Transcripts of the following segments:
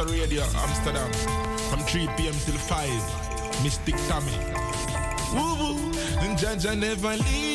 Mr. Radio Amsterdam from 3 p.m. till 5. Mystic Tommy. Woo woo. And Jaja never leave.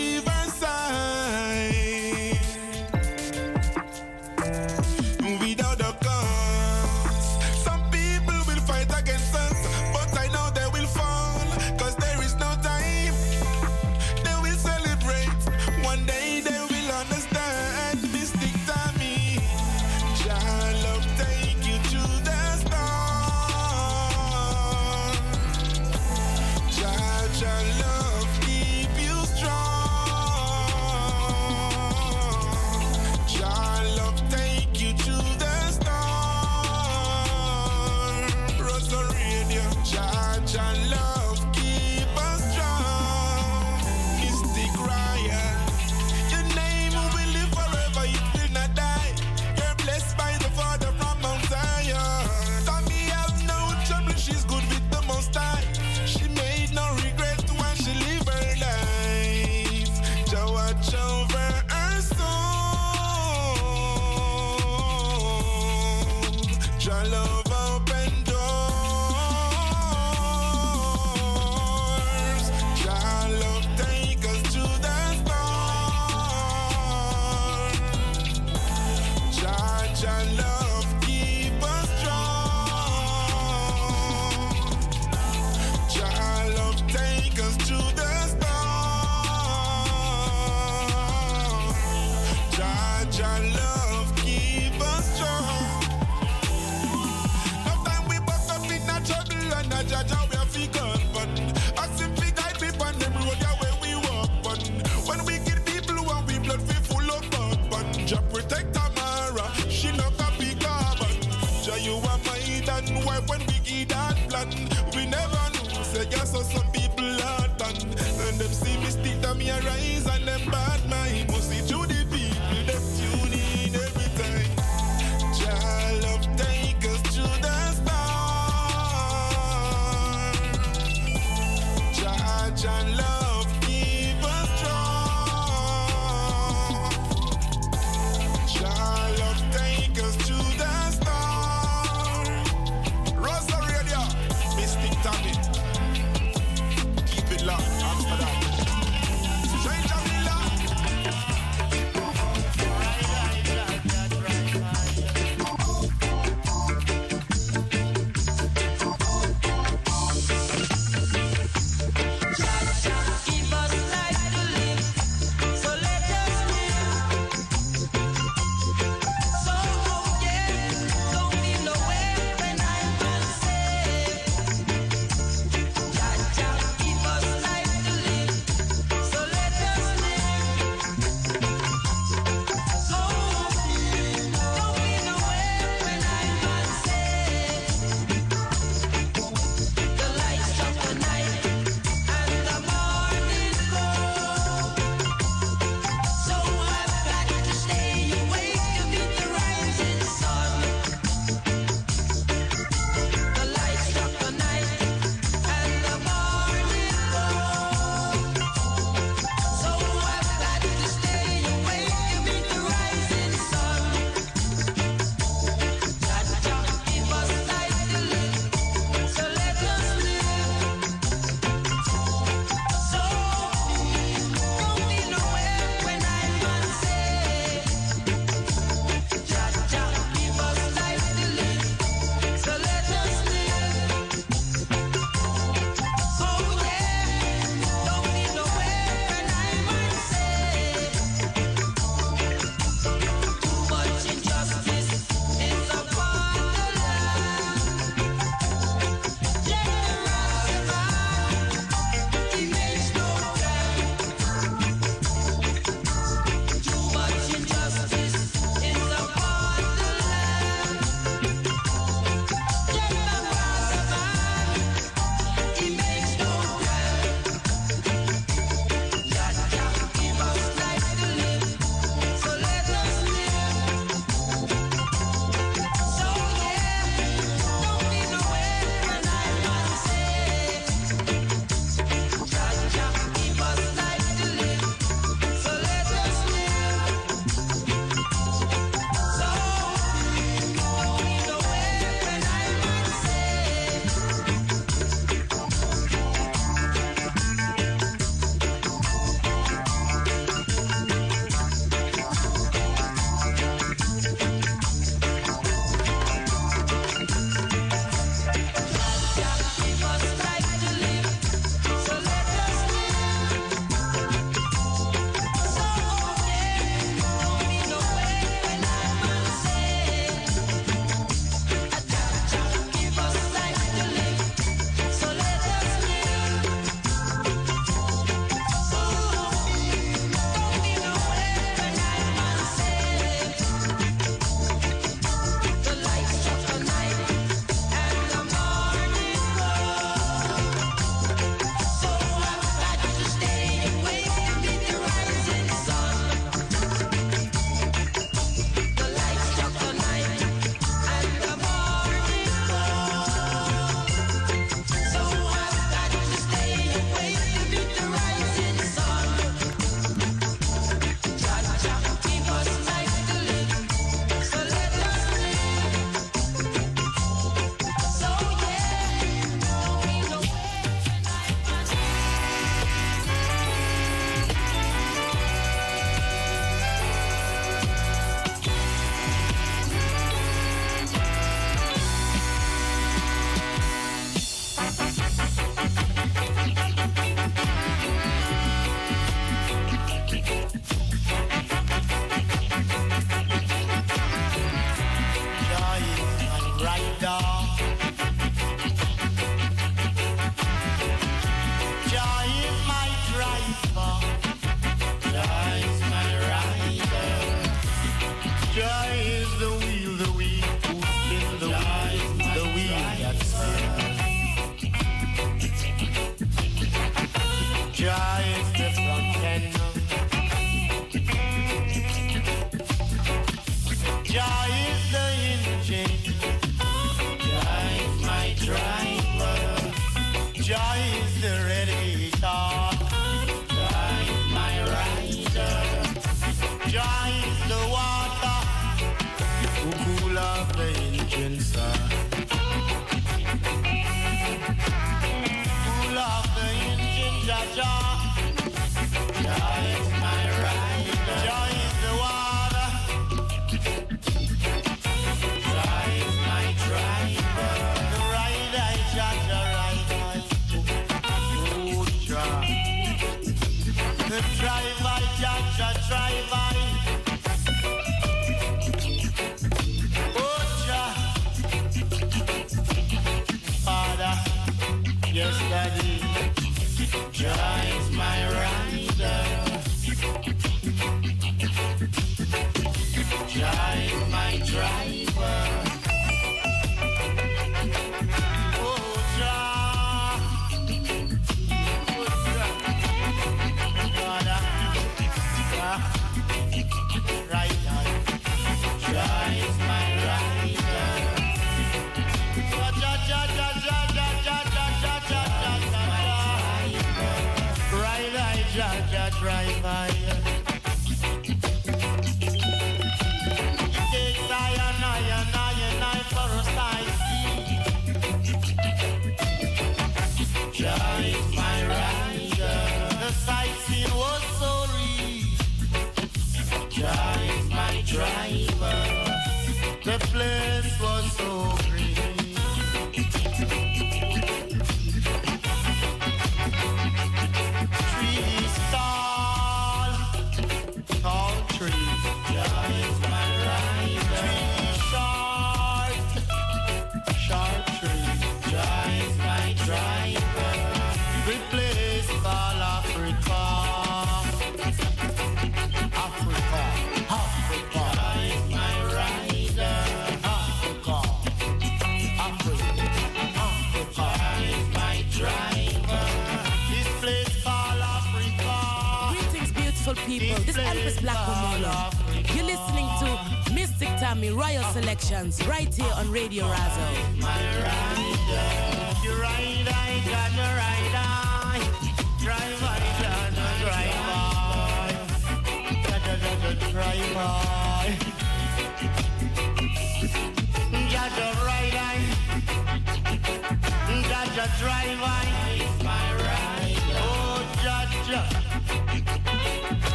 Selections right here on Radio Razo.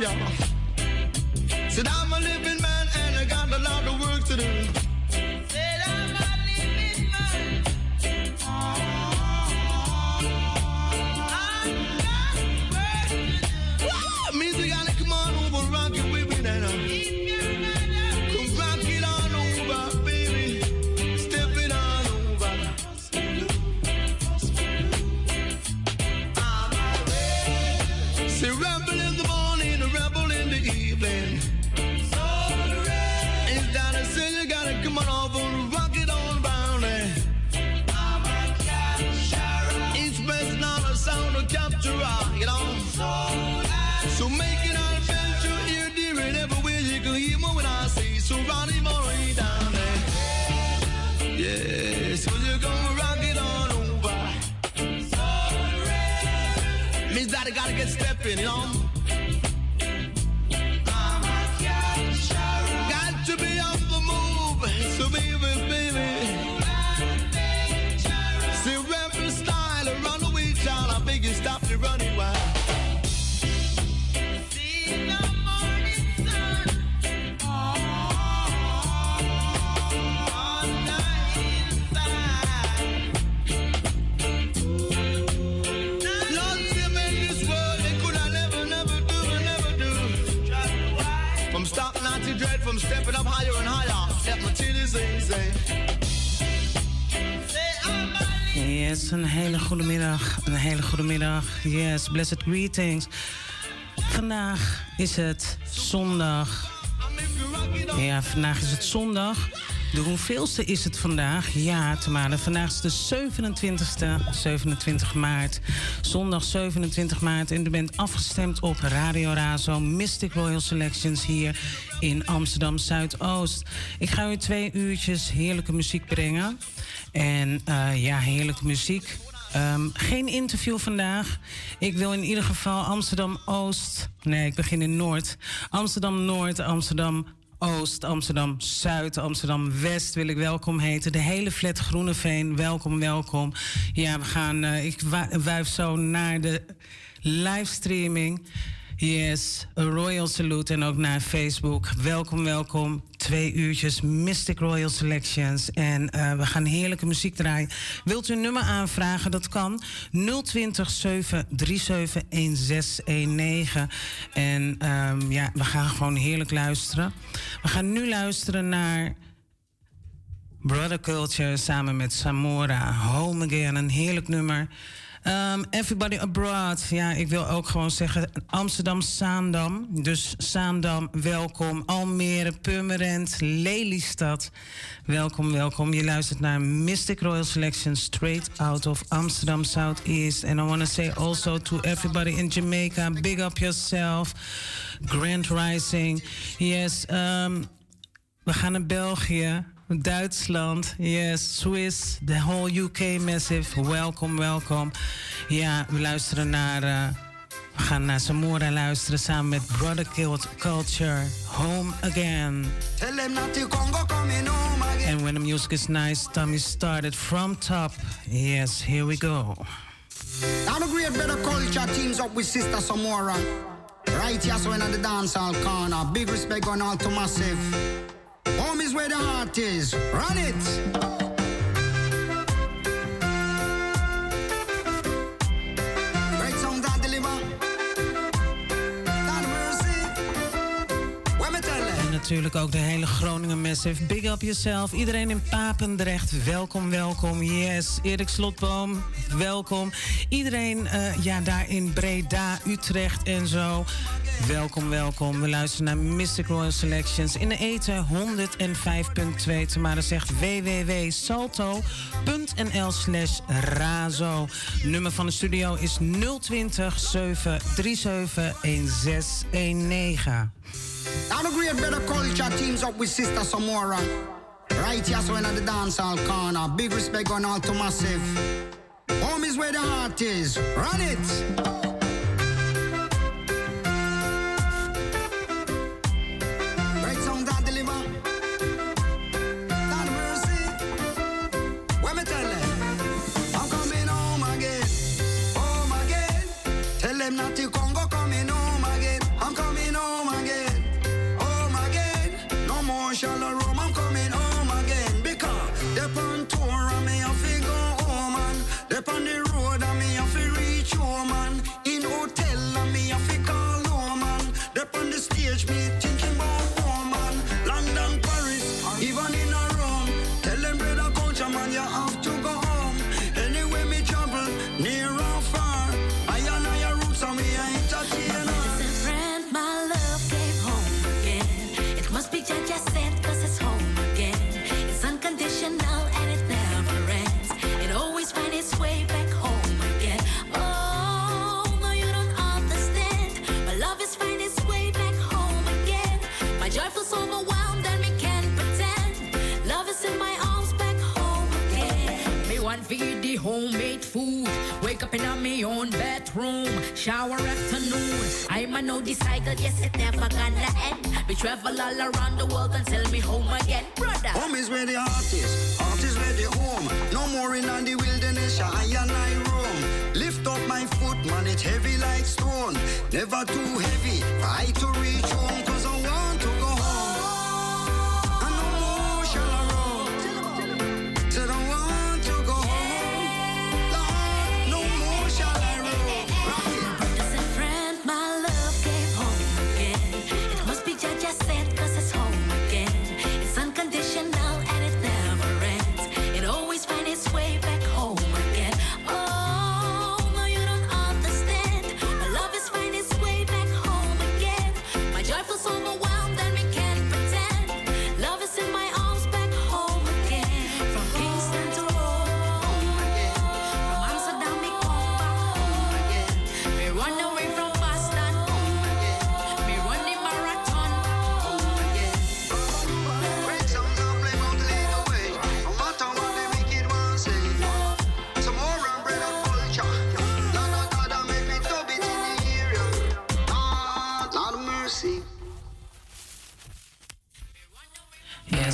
Ja. Yes, blessed greetings. Vandaag is het zondag. Ja, vandaag is het zondag. De hoeveelste is het vandaag? Ja, Tamara. Vandaag is de 27e, 27 maart. Zondag 27 maart. En u bent afgestemd op Radio Razo Mystic Royal Selections hier in Amsterdam Zuidoost. Ik ga u twee uurtjes heerlijke muziek brengen. En uh, ja, heerlijke muziek. Um, geen interview vandaag. Ik wil in ieder geval Amsterdam Oost. Nee, ik begin in Noord. Amsterdam Noord, Amsterdam Oost, Amsterdam Zuid, Amsterdam West wil ik welkom heten. De hele flat Groeneveen, welkom, welkom. Ja, we gaan. Uh, ik wuif zo naar de livestreaming. Yes, a royal salute en ook naar Facebook. Welkom, welkom. Twee uurtjes Mystic Royal Selections. En uh, we gaan heerlijke muziek draaien. Wilt u een nummer aanvragen? Dat kan. 020 737 1619. En um, ja, we gaan gewoon heerlijk luisteren. We gaan nu luisteren naar... Brother Culture samen met Samora. Home Again, een heerlijk nummer. Um, everybody abroad. Ja, ik wil ook gewoon zeggen Amsterdam, Zaandam. Dus Zaandam, welkom. Almere, Purmerend, Lelystad. Welkom, welkom. Je luistert naar Mystic Royal Selection straight out of Amsterdam Southeast. And I want to say also to everybody in Jamaica, big up yourself. Grand Rising. Yes, um, we gaan naar België. Duitsland, yes, Swiss, the whole UK massive. Welkom, welkom. Ja, we luisteren naar. Uh, we gaan naar Samora luisteren samen met Brother Culture. Home again. And when the music is nice, Tommy started from top. Yes, here we go. I'm a great Brother Culture teams up with Sister Samora. Right here, so in the dancehall corner. Big respect going all to massive. Where the heart is. Run it. Natuurlijk ook de hele Groningen Massive. Big up yourself. Iedereen in Papendrecht, welkom, welkom. Yes, Erik Slotboom, welkom. Iedereen uh, ja, daar in Breda, Utrecht en zo. Welkom, welkom. We luisteren naar Mystic Royal Selections in de eten 105.2. Tamara zegt www.salto.nl slash razo. Nummer van de studio is 020 737 1619. I'm a great Brother Culture teams up with Sister Samora. Right here, so in the dancehall corner. Big respect going all to massive. Home is where the heart is. Run it. Homemade food. Wake up in my own bedroom. Shower afternoon. I'm a no cycle, yes, it never gonna end. We travel all around the world until me home again, brother. Home is where the heart is, heart is where the home. No more in the wilderness, I and I roam. Lift up my foot, man, it's heavy like stone. Never too heavy, try to reach home,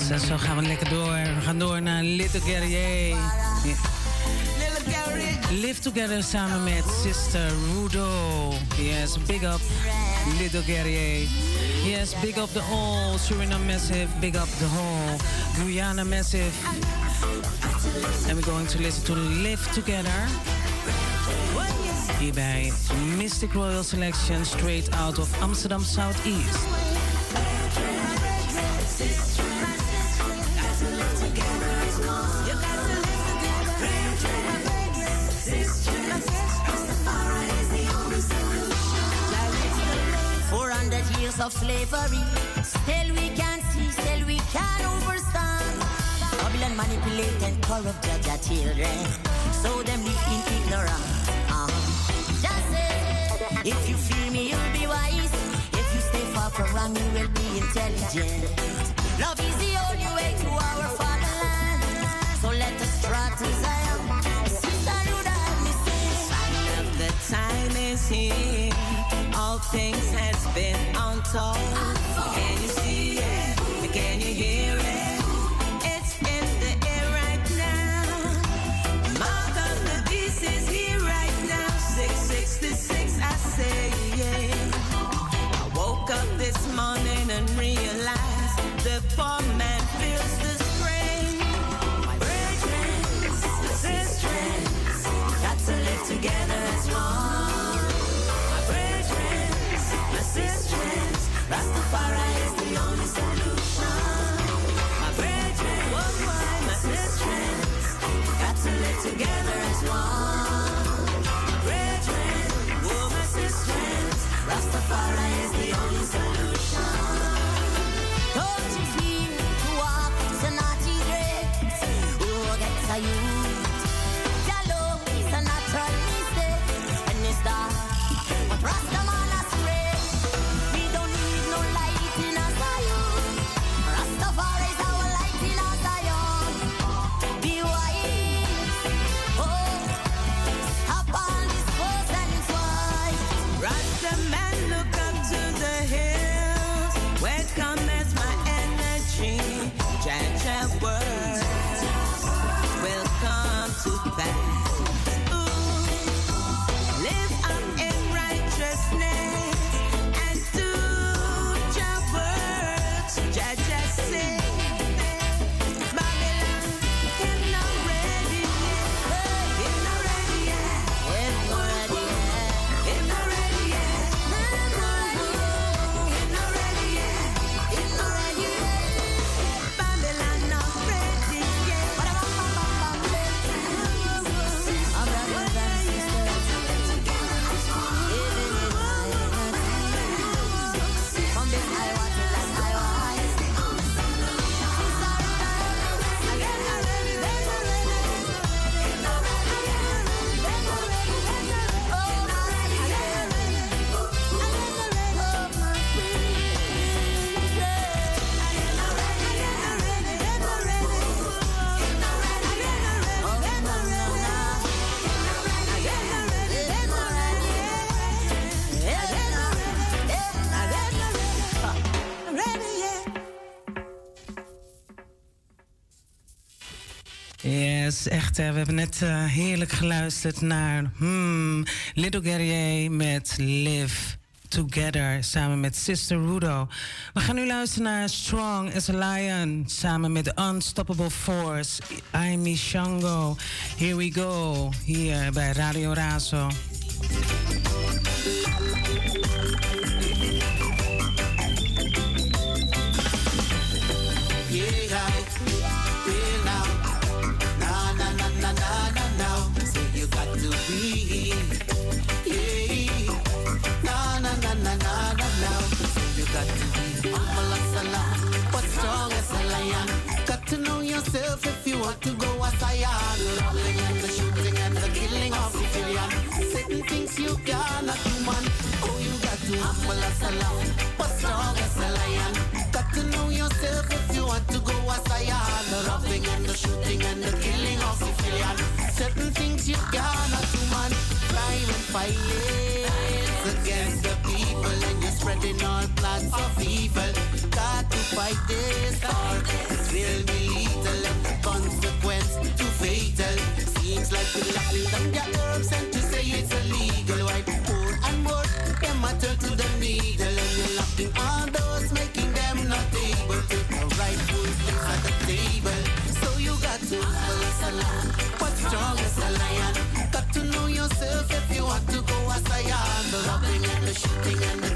zo gaan we lekker door. We gaan door naar Little Guerrier. Live Together samen met Sister Rudo. Yes, big up Little Guerrier. Yes, big up the whole Suriname Massive. Big up the whole Guyana Massive. And we're going to listen to Live Together. Hier bij Mystic Royal Selection, straight out of Amsterdam Southeast. of slavery. Still we can see, still we can understand. Babylon manipulate and corrupt their children. So them live in ignorance. Uh -huh. Just say, if you fear me, you'll be wise. If you stay far from wrong, you will be intelligent. Love is the only way to our fatherland. So let us try to Zion. Sister, you the time is here things has been untold. Can you see it? Can you hear it? It's in the air right now. Is here right now. 666, I say, woke up this morning and realized. together as one. echt. echt, we hebben net eh, heerlijk geluisterd naar hmm, Little Guerrier met Live Together samen met Sister Rudo. We gaan nu luisteren naar Strong as a Lion samen met Unstoppable Force, I'm Shango. Here we go, hier bij Radio Razo. hustle lion. Got to know yourself if you want to go as I am. The robbing and the shooting and the killing of. Certain things you cannot do, man. Crime and violence against the people, and you're spreading all of evil. Got to fight this. It will consequence too fatal. Seems like we're locking down your herbs and was I on? The loving and the shooting and the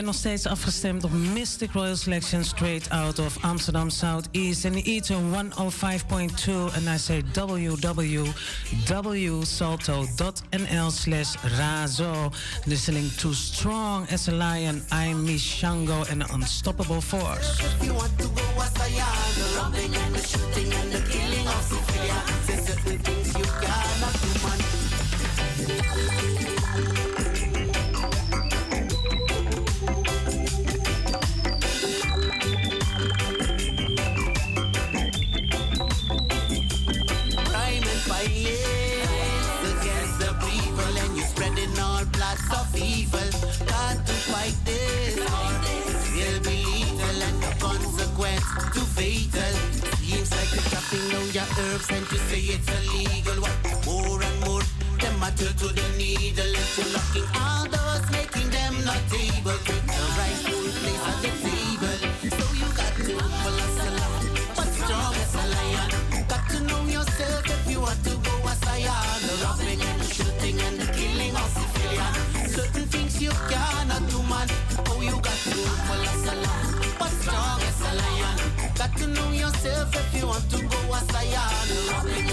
bent nog steeds afgestemd op Mystic Royal Selection straight out of Amsterdam Southeast in Ether 105.2 and I say www.salto.nl slash razo. Listening to Strong as a Lion, I'm Mishango and the Unstoppable Force. Your herbs, and you say it's illegal. What more and more? Them turn to the needle, and you're locking all those making them not able to the rightful place at the table. So you got to us along, but strong as a lion. Got to know yourself if you want to want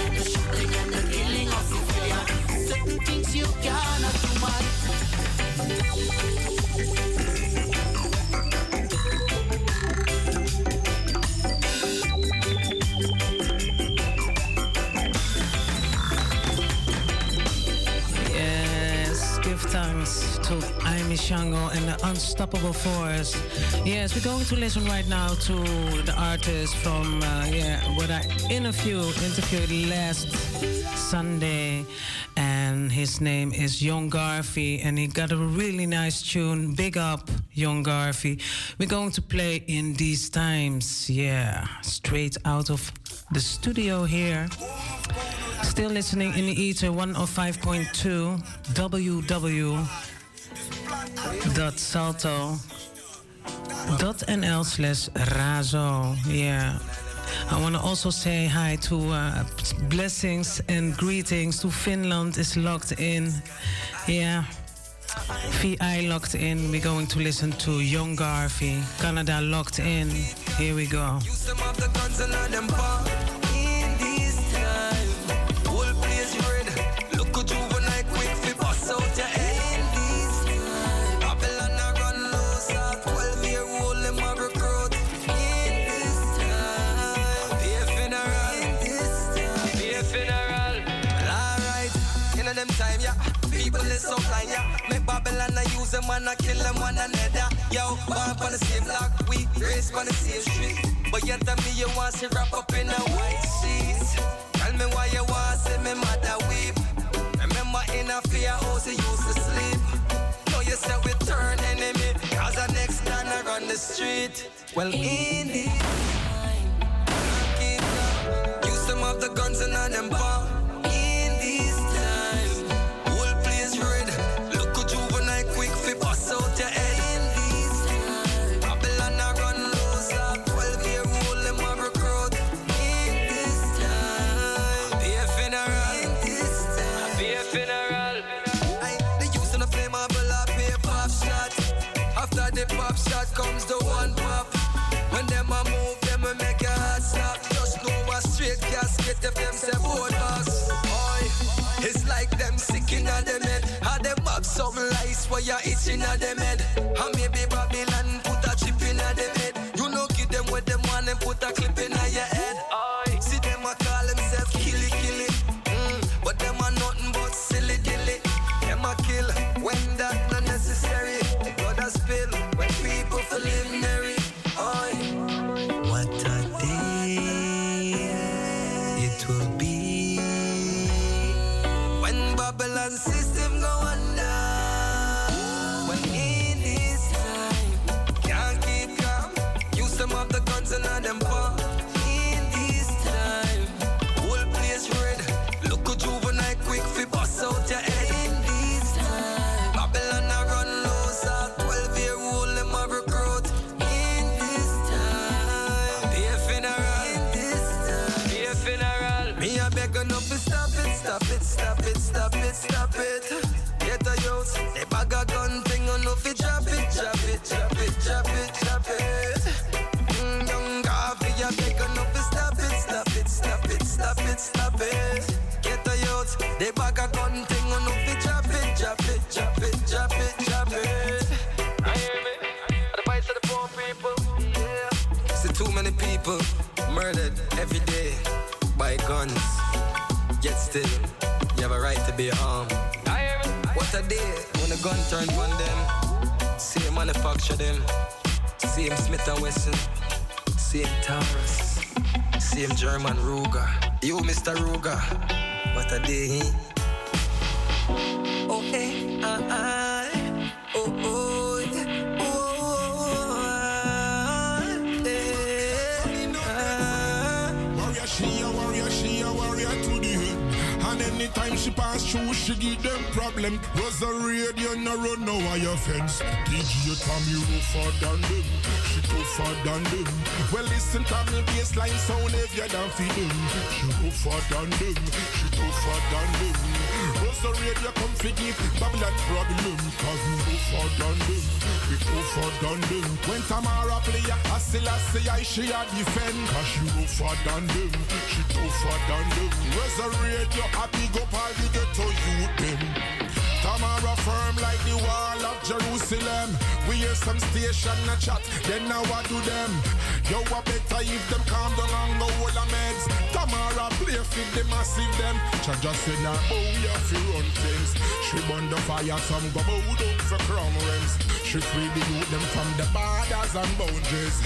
Amy and the Unstoppable Force. Yes, we're going to listen right now to the artist from uh, yeah what I interviewed interviewed last Sunday, and his name is Young Garvey, and he got a really nice tune. Big up, Young Garvey. We're going to play in these times, yeah, straight out of the studio here. Still listening in the ether 105.2 www.salto.nl slash razo. Yeah. I want to also say hi to uh, blessings and greetings to Finland is locked in. Yeah. VI locked in. We're going to listen to Young Garvey. Canada locked in. Here we go. Babylon a use them and a kill them one another. Yo, born on the same block, we raised on the same street. But yet tell me you want to wrap up in a white sheet. Tell me why you want to see me mother weep. Remember in a fear house you used to sleep. Now you say we turn enemy, cause the next time I run the street. Well, in the Use some of the guns and all them bomb. You itching a them day when a gun turned on them. Same manufacture them. Same Smith and Wesson. Same Taurus. Same German Ruger. You, Mr. Ruger. What a day, eh? Anytime she give them problem. Was a radio, no run no wire fence. DJ Tommy rougher than them. She tougher than them. Well, listen to me bassline sound heavier than for them. She rougher than them. She tougher than them. Was a radio come fi give Babylon problem. Cause we rougher than them. We tougher than them. When Tamara play, I still I say I she a defend. Cause she rougher than them. She tougher than them. Was a radio, I big up all the ghetto youth them. Tamara firm like the wall of Jerusalem. We hear some station a chat, then now what do them? Yo, I better if them calm down and go all the meds. Tamara play fit the massive them. Chaja said now, oh, we have to run things. She burn the fire, some go bow down for crown rims. She free the youth them from the borders and boundaries.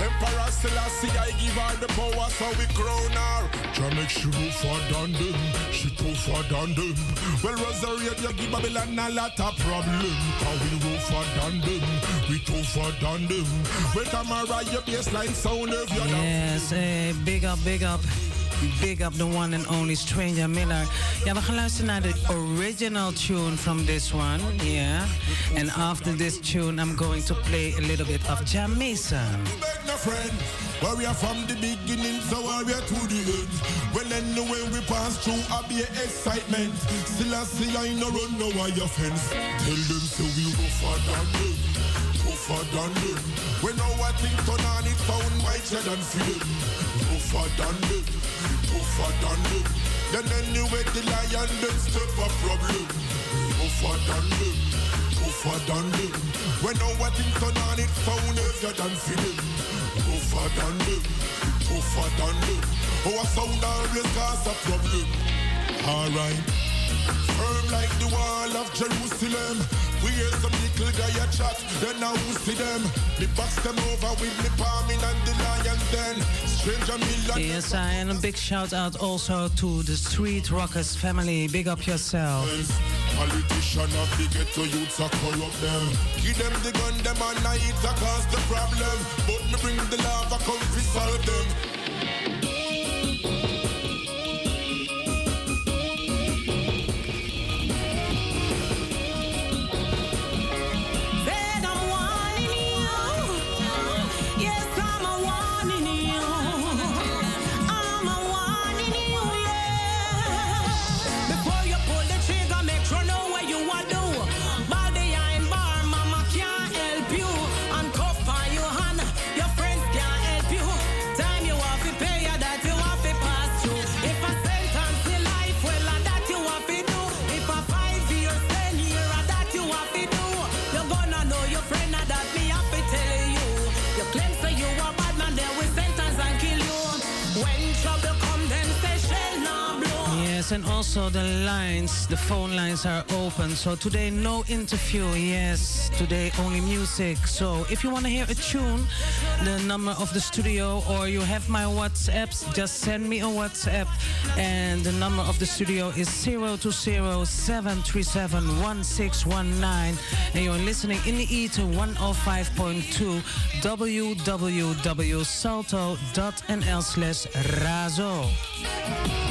Emperor Selassie, I give her the power, so we crown her. Try make she rougher than them, she tougher than them. Well, Rosary, you give Babylon a lot of problem. Cause we rougher than them, we tougher than them. Well, Tamara, your baseline sound of your Yes, eh, big up, big up. Big up the one and only Stranger Miller. Ja, we gaan luisteren naar de original tune from this one. Yeah. And after this tune, I'm going to play a little bit of Jah Mason. no friend. Warrior from the beginning, so warrior to the end. Well, anyway, we pass through, I be excitement. Still, I see I no run no wire fence. Tell them, so we rougher than them. Rougher than them. When our thing turn on, it sound whiter than film. Rougher than them. Rougher than them. Then anyway, the lion, them step a problem. Rougher than them. Rougher than them. When our thing turn on, it sound heavier than film tougher than them, tougher than them. Our sound always cause a problem. Alright, firm like the wall of Jerusalem. We hear some little guy a chat, then now we see them. Me box them over with me palming and the lion then. Stranger million. Yes, I, and a big shout out also to the Street Rockers family. Big up yourself. Politician of the ghetto youths are corrupt them. Give them the gun, them and I cause the problem. But me bring the lava, come fi solve them. And also the lines, the phone lines are open. So today, no interview. Yes, today only music. So if you want to hear a tune, the number of the studio, or you have my WhatsApps, just send me a WhatsApp. And the number of the studio is 020 737 1619. And you're listening in the E to 105.2 www.salto.nl slash razo.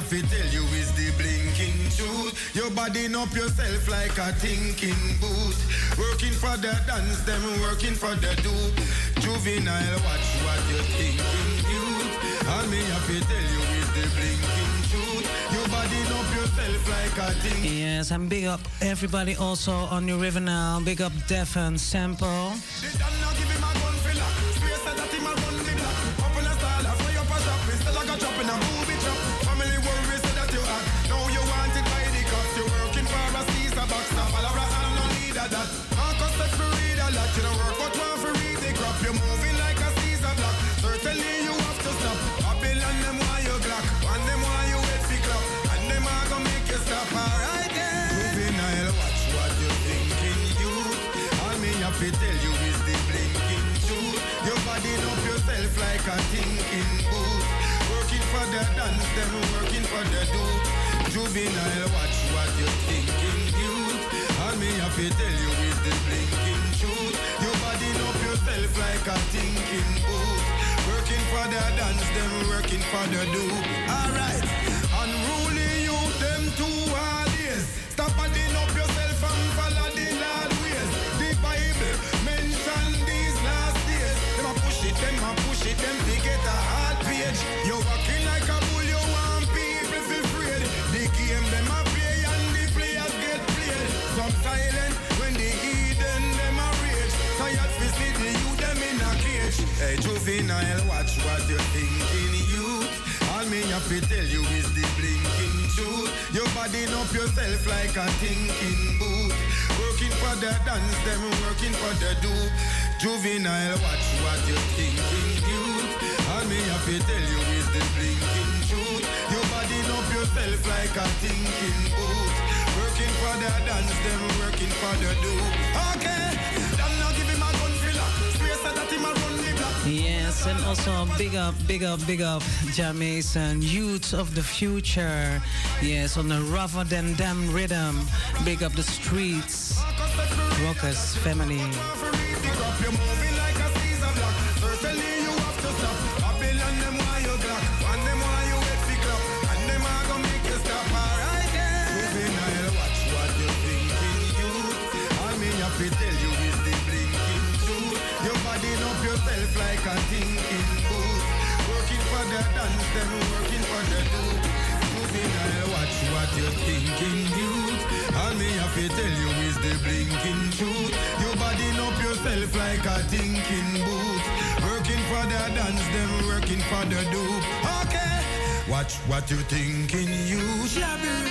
Have to tell you is the blinking truth. Your body up yourself like a thinking boot. Working for the dance, them working for the do. Juvenile, watch what you're thinking, me have to tell you is the blinking truth. Your body up yourself like a thinking Yes, and big up everybody also on New River now. Big up Def and Sample. A lot. You don't work but for read the crap. You're moving like a Caesar block. Certainly you have to stop. Babylon them why you glock. Them why you wait for clap. And them are gonna make you stop. Alright then. Watch what you thinking, you. All me have to tell you is the blinking truth. Your body up yourself like a thinking booth. Working for the dance, them working for the do. Juvenile, watch what you thinking, you. All me have to tell dance, them working for the do. Alright, unruly you, them two this. Stop adding up yourself and follow the Lord ways. The Bible mention these last days. Them a push it, them a push it, them to get a hard page. You walking like a bull, you want people feel afraid. The game them a play and the players get played. Some silent when the heathen them a rage. Tired to see the youth them in a cage. Hey juvenile, To tell you is the blinking truth. You're body up yourself like a thinking boot. Working for the dance, them working for the do. Juvenile, watch what you're thinking, youth. All me have to tell you is the blinking truth. You're body up yourself like a thinking boot. Working for the dance, them working for the do. Okay, Yes, and also big up, big up, big up, Jamaican youths of the future. Yes, on the rougher than them rhythm. Big up the streets, rockers family. A thinking booth. Working for the dance, them working for the do. Juvenile, watch what you are thinking, you. All me have to tell you is the blinking truth. You body up yourself like a thinking booth. Working for the dance, them working for the do. Okay, watch what you are thinking, you. Hold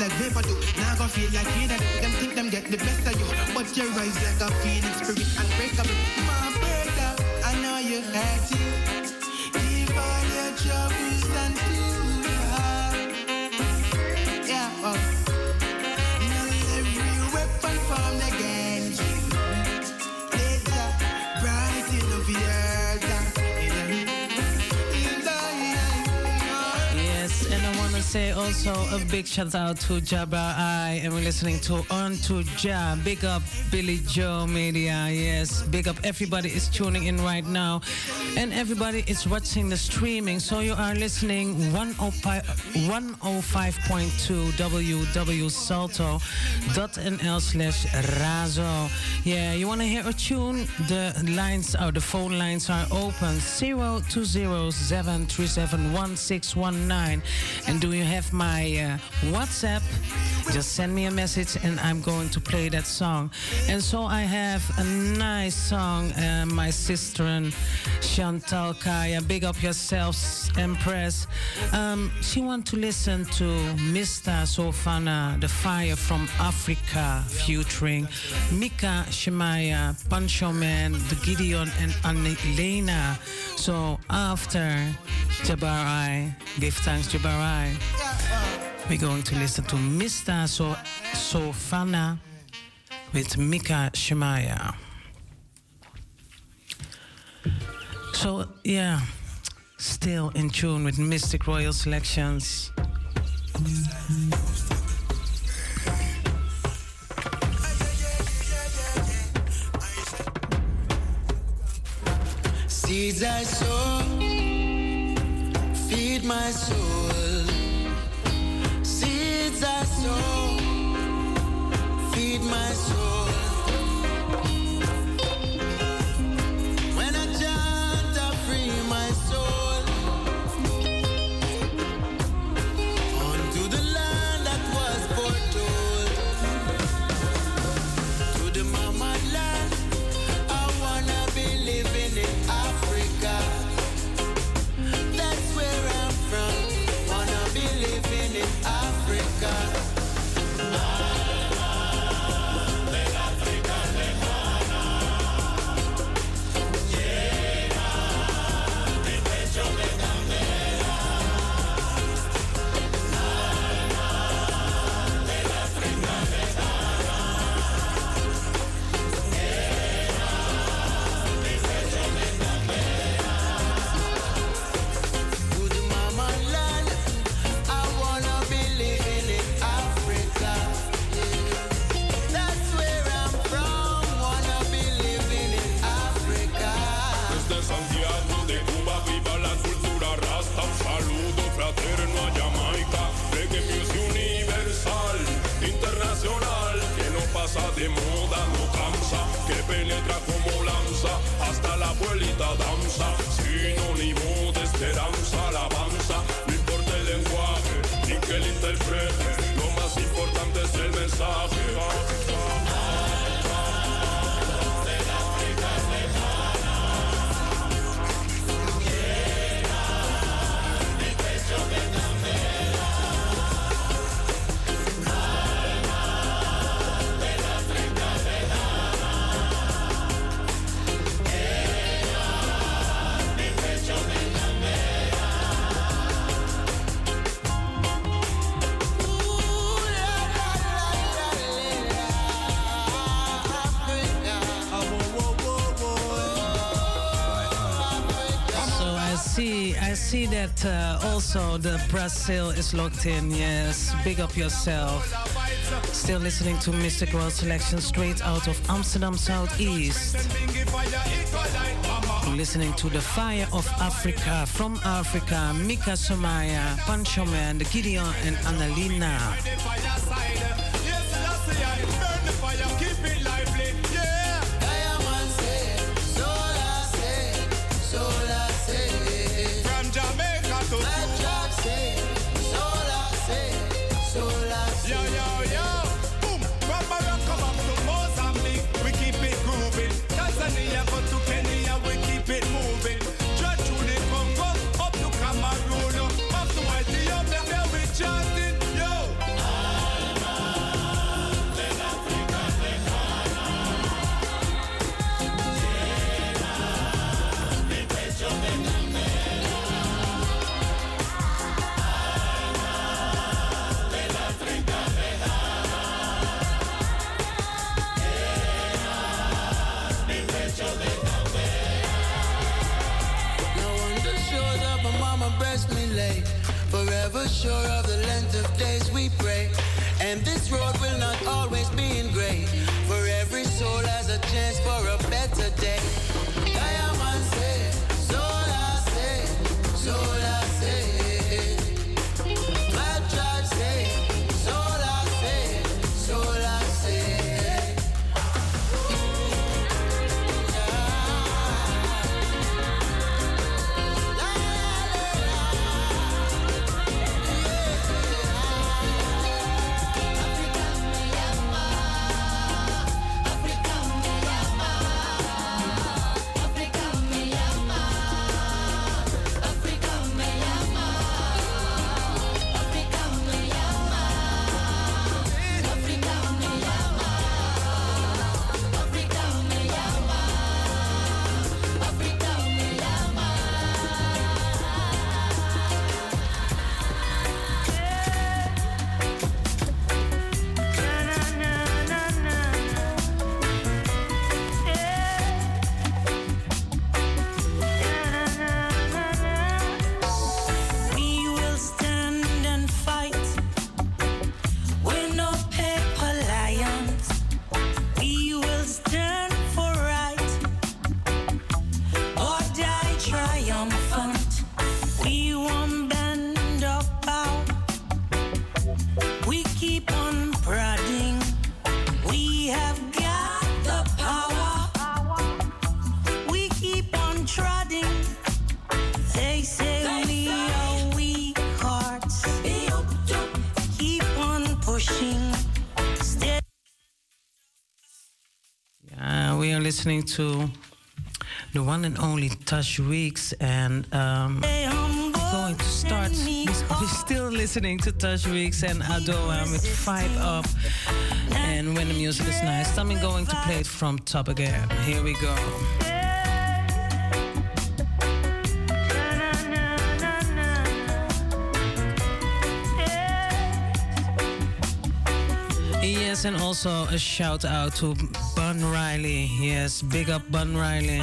elevate like vapor do. Now go feel like you that them think them get the best of you, but you rise like a phoenix spirit unbreakable. My brother, I know you're hurting. Give all your troubles unto God. Say also a big shout out to Jabba I, and we're listening to On to Ja. Big up Billy Joe Media. Yes, big up everybody is tuning in right now, and everybody is watching the streaming. So you are listening 105.2 www.salto.nl slash razo. Yeah, you want to hear a tune? The lines, or the phone lines are open 020 737 And do you have my uh, WhatsApp? Just send me a message and I'm going to play that song. And so I have a nice song, uh, my sister and Chantal Kaya. Big up yourselves, Empress. Um, she want to listen to Mr. Sofana, The Fire from Africa, featuring Micah Shemaiah, Pancho Man, The Gideon, and Anelena. So after Jabarai, give thanks to Jabarai. We're going to listen to Mr. So Sofana with Micah Shemaiah. So, yeah, still in tune with Mystic Royal Selections. Seeds I sow, feed my soul. Seeds I sow, feed my soul. Abuelita danza Sinónimo de esperanza, alabanza No importa el lenguaje, ni que el interprete Lo más importante es el mensaje see, that uh, also the Brazil is locked in. Yes, big up yourself. Still listening to Mystic Royal Selection straight out of Amsterdam Southeast. Listening to the Fire of Africa from Africa, Micah Shemaiah, Pancho Man, Gideon, and Annalena. sure of the length of days we pray. And this road will not always be in gray. For every soul has a chance for a to the one and only Touch Weeks, and um, going to start. We're still listening to Touch Weeks and Adoa with Five Up, and when the music is nice, I'm going to play it from top again. Here we go. and also a shout out to Bun Riley. Yes, big up Bun Riley.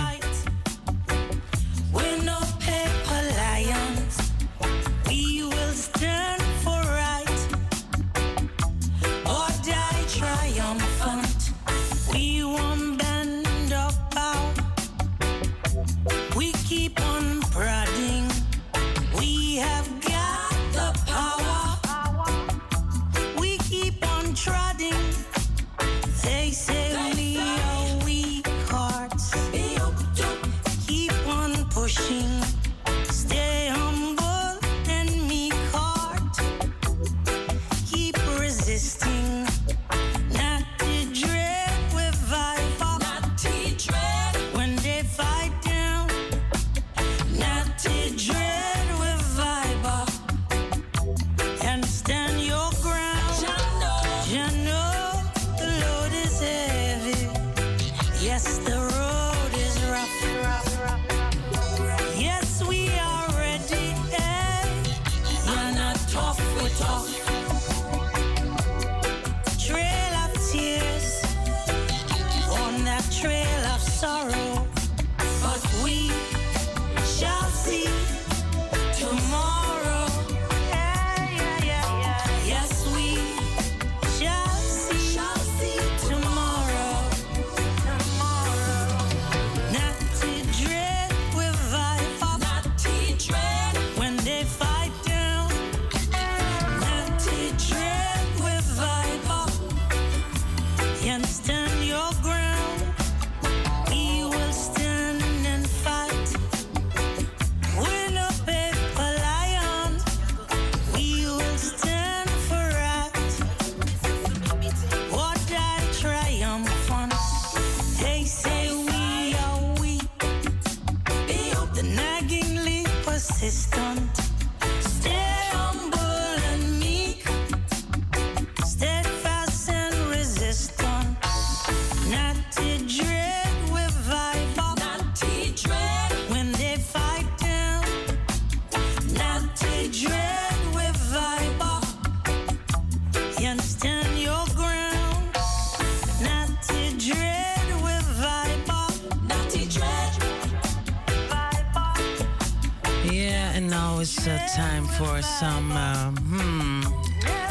some uh, hmm,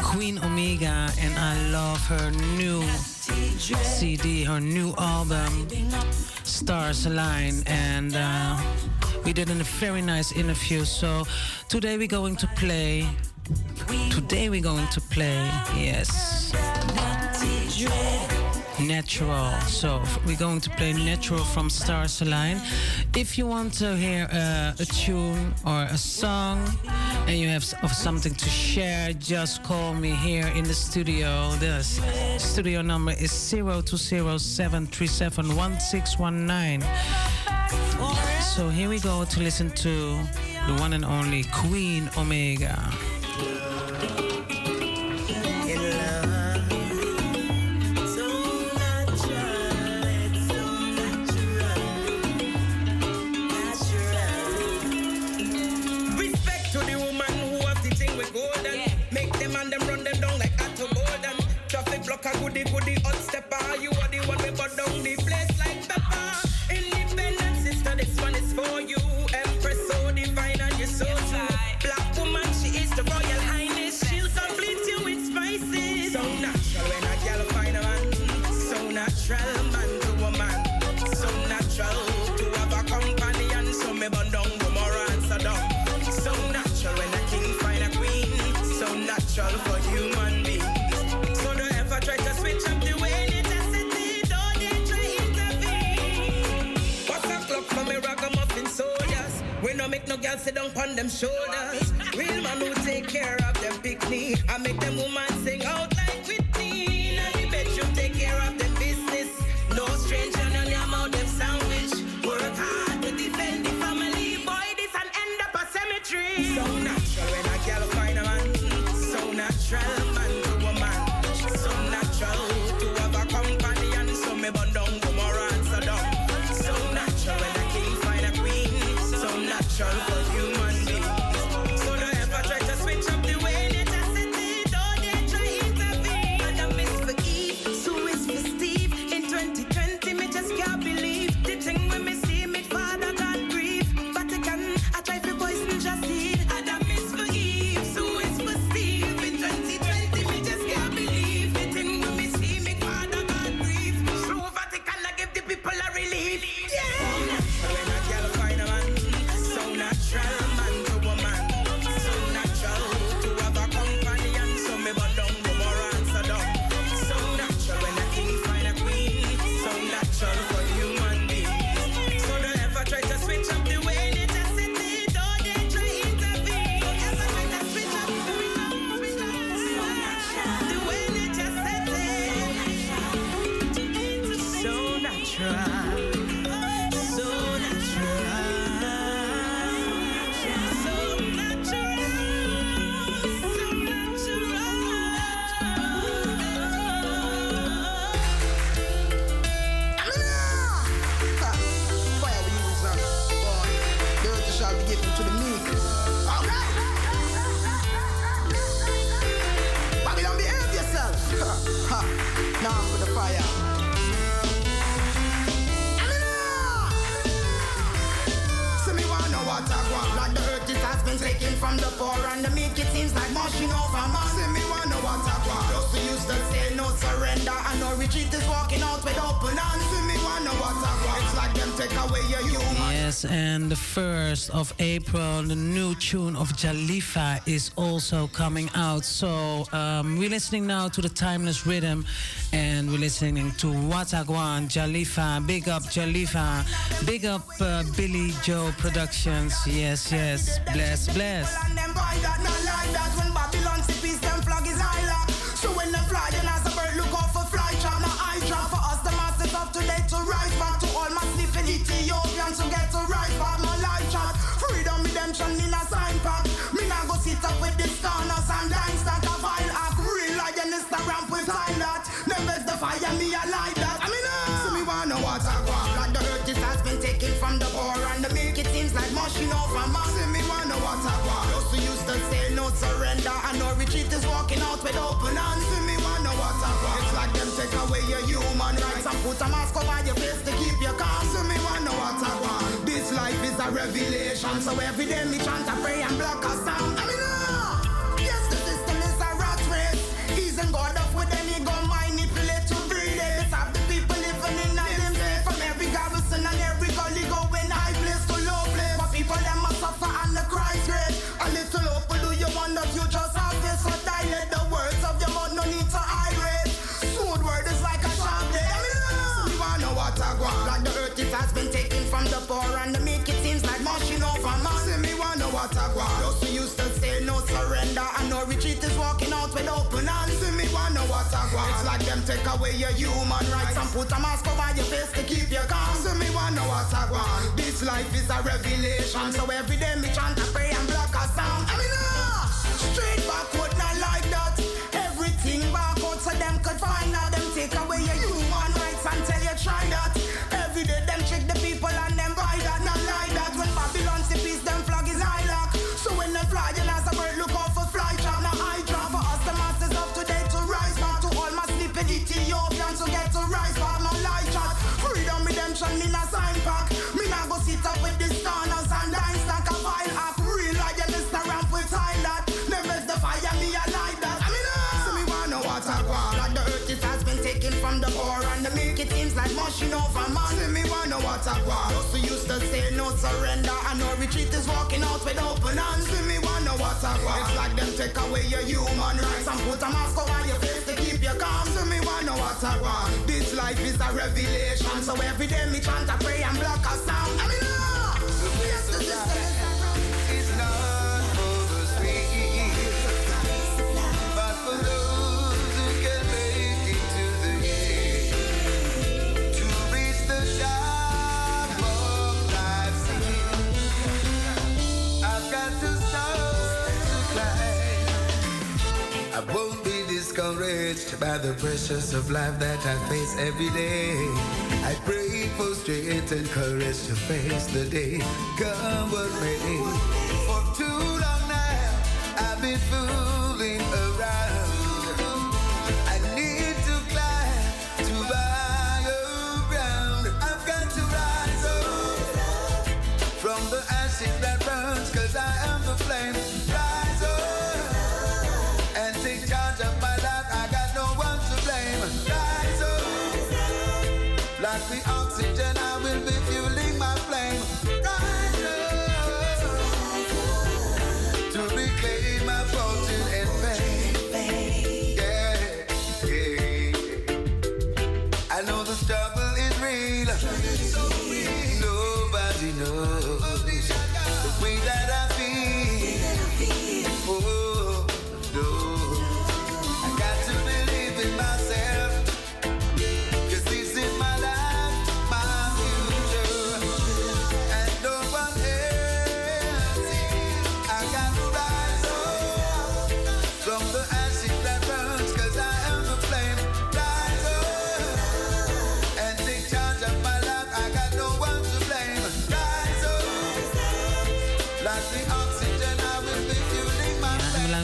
Queen Omega, and I love her new CD, her new album, Stars Align, and uh, we did a very nice interview. So today we're going to play. Today we're going to play. Yes. Natural. So we're going to play Natural from Stars Align. If you want to hear uh, a tune or a song, and you have something to share, just call me here in the studio. The studio number is 0207371619. So here we go to listen to the one and only Queen Omega. Girl sit down on them shoulders. Of April, the new tune of Jalifa is also coming out. So um, we're listening now to the Timeless Rhythm and we're listening to Watagwan, Jalifa, big up Jalifa, big up uh, Billy Joe Productions. Yes, yes, bless, bless. Revelation, so every day me chant a pray and open. See me wanna what I want. It's like them take away your human rights and put a mask over your face to keep you calm. See me wanna what I want. This life is a revelation, so every day me chant a pray and mushing over man. See me wanna what I want. Those who used to say no surrender and no retreat is walking out with open hands. See me wanna what I want. It's like them take away your human rights and put a mask over your face to keep you calm. See me wanna what I want. This life is a revelation, so every day me chant a pray and block a sound. I mean, uh, yes, the system is I won't be discouraged by the pressures of life that I face every day. I pray for strength and courage to face the day, come what may. For too long now, I've been fooling around.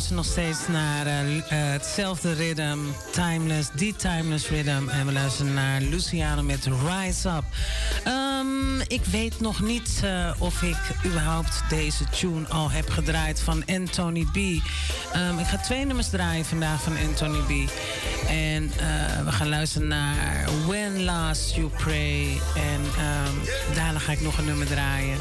Luisteren nog steeds naar eh, eh, hetzelfde rhythm, Timeless, die Timeless Rhythm. En we luisteren naar Luciano met Rise Up. Ehm, ik weet nog niet eh, of ik überhaupt deze tune al heb gedraaid van Anthony B. Ehm, ik ga twee nummers draaien vandaag van Anthony B. En we gaan luisteren naar When Last You Pray. En ehm, daarna ga ik nog een nummer draaien.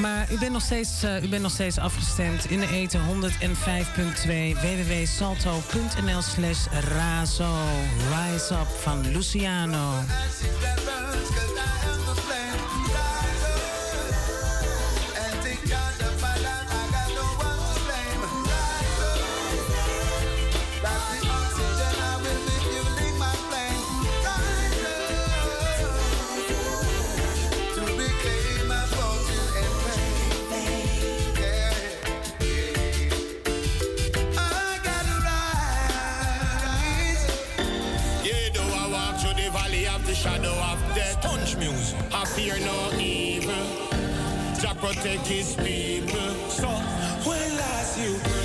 Maar u bent nog steeds, eh, u bent nog steeds afgestemd in de eten 105.2 www.salto.nl slash razo. Rise Up van Luciano. Fear no evil. Jah protect his people. So, when last you pray,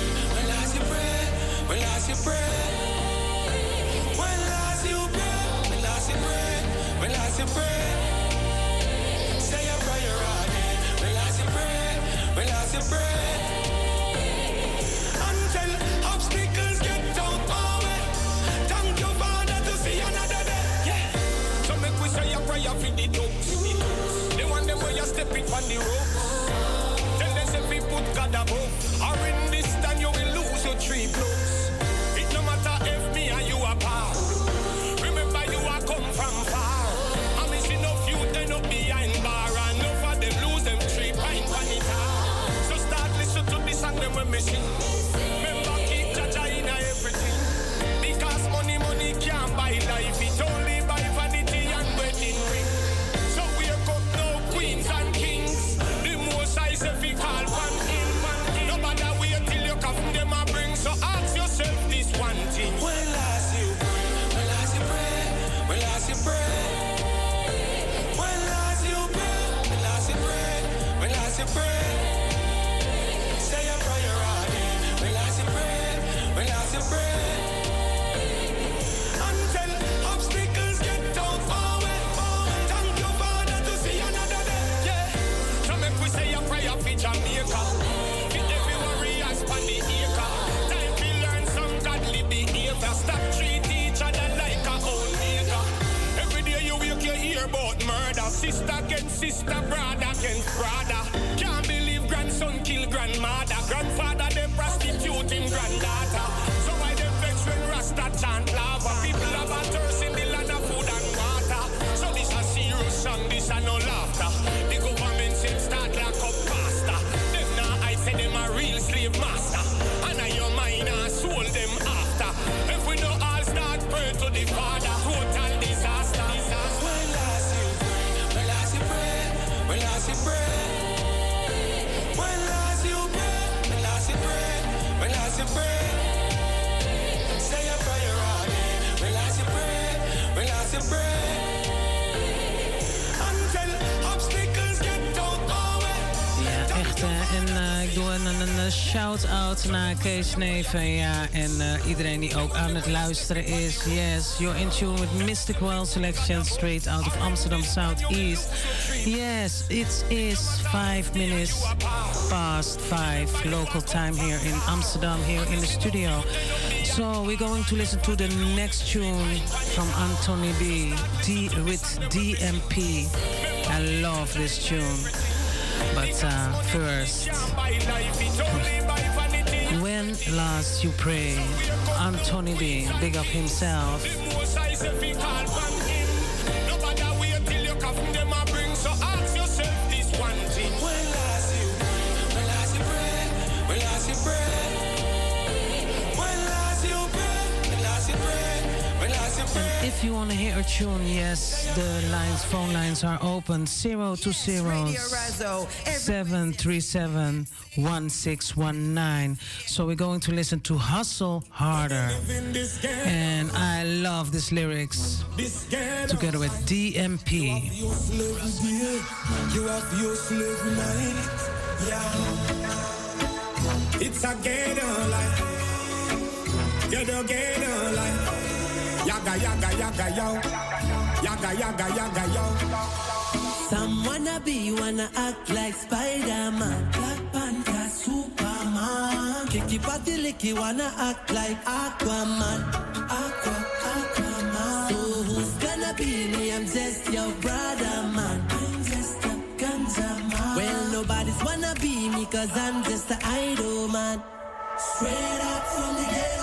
on the rope. Tendency if you put God above. Or in this time you will lose your three blows. It no matter if me and you are apart. Remember you are come from far. I miss enough you turn up behind bar. And enough of them lose them three pint on So start listen to this song them when me sing. Against sister, shout-out naar Kees Neven. Ja, en eh, iedereen die ook aan het luisteren is. Yes, you're in tune with Mystic World Selection straight out of Amsterdam Southeast. Yes, it is five minutes past five local time here in Amsterdam, here in the studio. So we're going to listen to the next tune from Anthony B. D with DMP. I love this tune. But uh, first, when last you pray, Anthony B. Big up himself. If you want to hear a tune, yes, the lines, phone lines are open 020 737 1619. So we're going to listen to Hustle Harder. And I love these lyrics together with DMP. You have your slavery. Yeah. It's a ghetto life. Ghetto, ghetto life. Yaga, yaga, yaga, yo. Yaga, yaga, yaga, yo. Some wanna be, wanna act like Spider-Man. Black Panther, Superman. Kicky patty licky, wanna act like Aquaman. Aqua, Aquaman. So who's gonna be me? I'm just your brother, man. Just a ganja. Well, nobody's wanna be me, cause I'm just an idol, man. Straight up from the ghetto.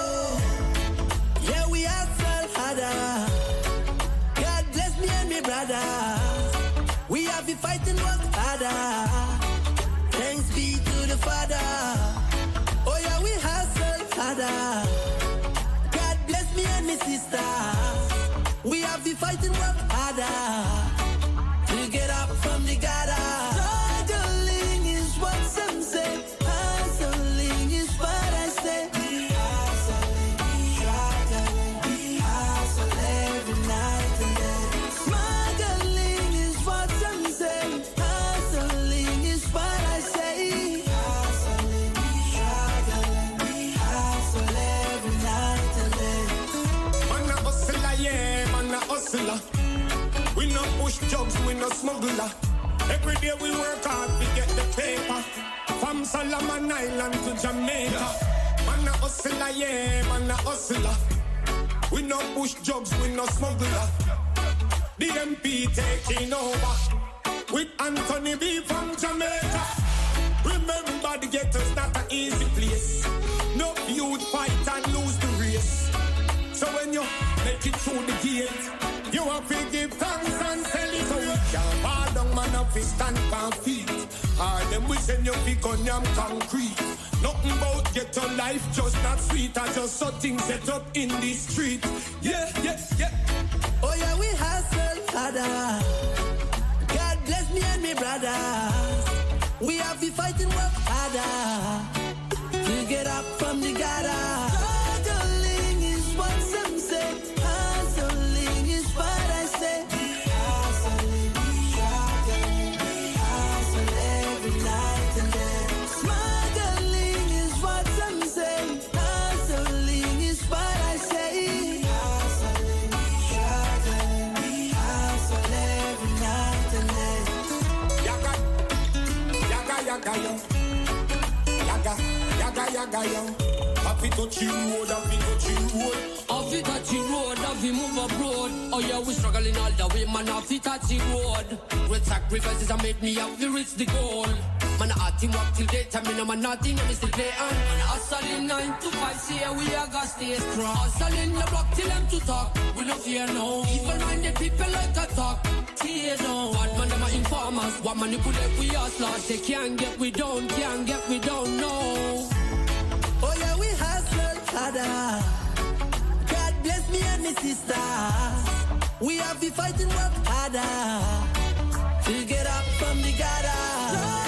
Fighting work harder to get up from the gutter. Smuggler. Every day we work hard, we get the paper. From Solomon Island to Jamaica. Man a hustler, yeah, man a hustler. We no push jobs, we no smuggler. The MP taking over with Anthony B from Jamaica. Remember the ghetto's not an easy place. No youth fight and lose the race. So when you make it through the gate, you have to give thanks and celebrate. Can't fall down, man, up fi stand on feet. All them we send you pick on yam concrete. Nothing about ghetto life, just not sweet. I just saw things set up in the street. Yeah, yeah, yeah. Oh yeah, we hustle harder. God bless me and me brother. We have been fighting work harder to get up from the gutter. Yaga, yo. Yaga, yaga, yaga, yo. Have to touch you road, have to touch you road. Have to touch you road, have to move abroad. Oh yeah, we struggling all the way, man. Have to touch you road. With sacrifices, I made me have to reach the goal. Man, I team work till daytime, me no man nothing, I'm still play on. Hustling nine to five, see we are gonna stay strong. Hustling the block till them to talk, we no fear no. Evil minded people like a talk, tear no. Bad man, them are informers, what manipulate we hustlers. They can't get we down, can't get we down, no. Oh yeah, we hustle harder. God bless me and my sisters. We have to fight and work harder to get up from the gutter.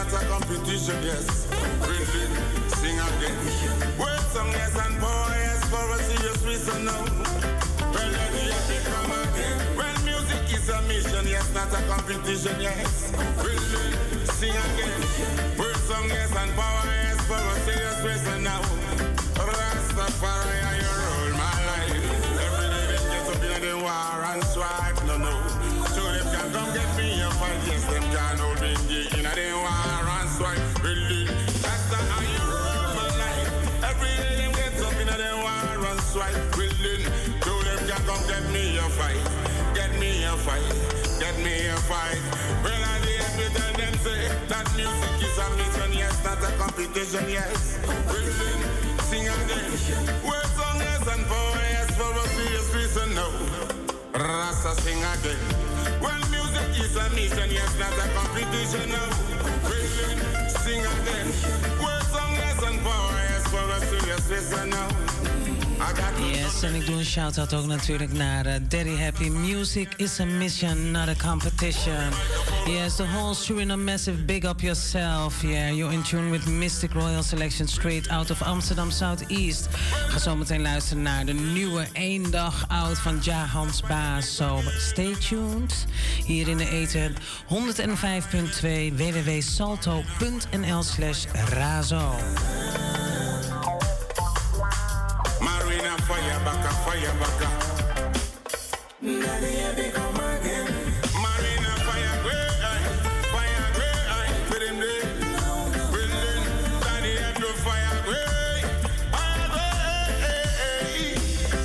Not a competition, yes. Really, sing again. Word song, yes, and power, yes, for a serious reason, no. Well, the epic come again. When music is a mission, yes, not a competition, yes. Really, sing again. Word song, yes, and power, yes, for a serious reason, now. Rastafari, I rule my life. Every day they get up in the war and strife, no, no. So them can come get me and fight, yes, them can hold me in the fight. Well, I me tell them say that music is a mission, yes, not a competition, yes. Really, sing again. Words song, yes, and power, yes, for a serious reason, no. Rasta sing again. Well, music is a mission, yes, not a competition, no. Really, sing again. Words song, yes, and power, yes, for a serious reason, no. Yes, en ik doe een shout-out ook natuurlijk naar eh, Daddy Happy. Music is a mission, not a competition. Yes, the whole Suriname massive big up yourself. Yeah, you're in tune with Mystic Royal Selection straight out of Amsterdam Southeast. Ga zo meteen luisteren naar de nieuwe één dag oud van Ja Hans Baas. So stay tuned. Hier in de eten 105.2 www.salto.nl slash razo. Fire baka, fire baka. Marina fire great eye, fire great eye. With him there, willing, daddy fire fire.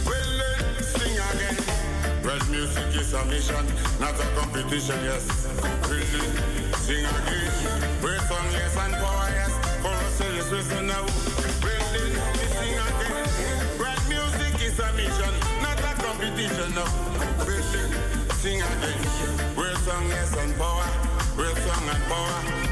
Willing, sing again. Red music is a mission, not a competition. Yes, willing, sing again. Great song, yes, and power, yes. For a serious reason now. Willing, sing. Great song, yes, and power. Great song and power.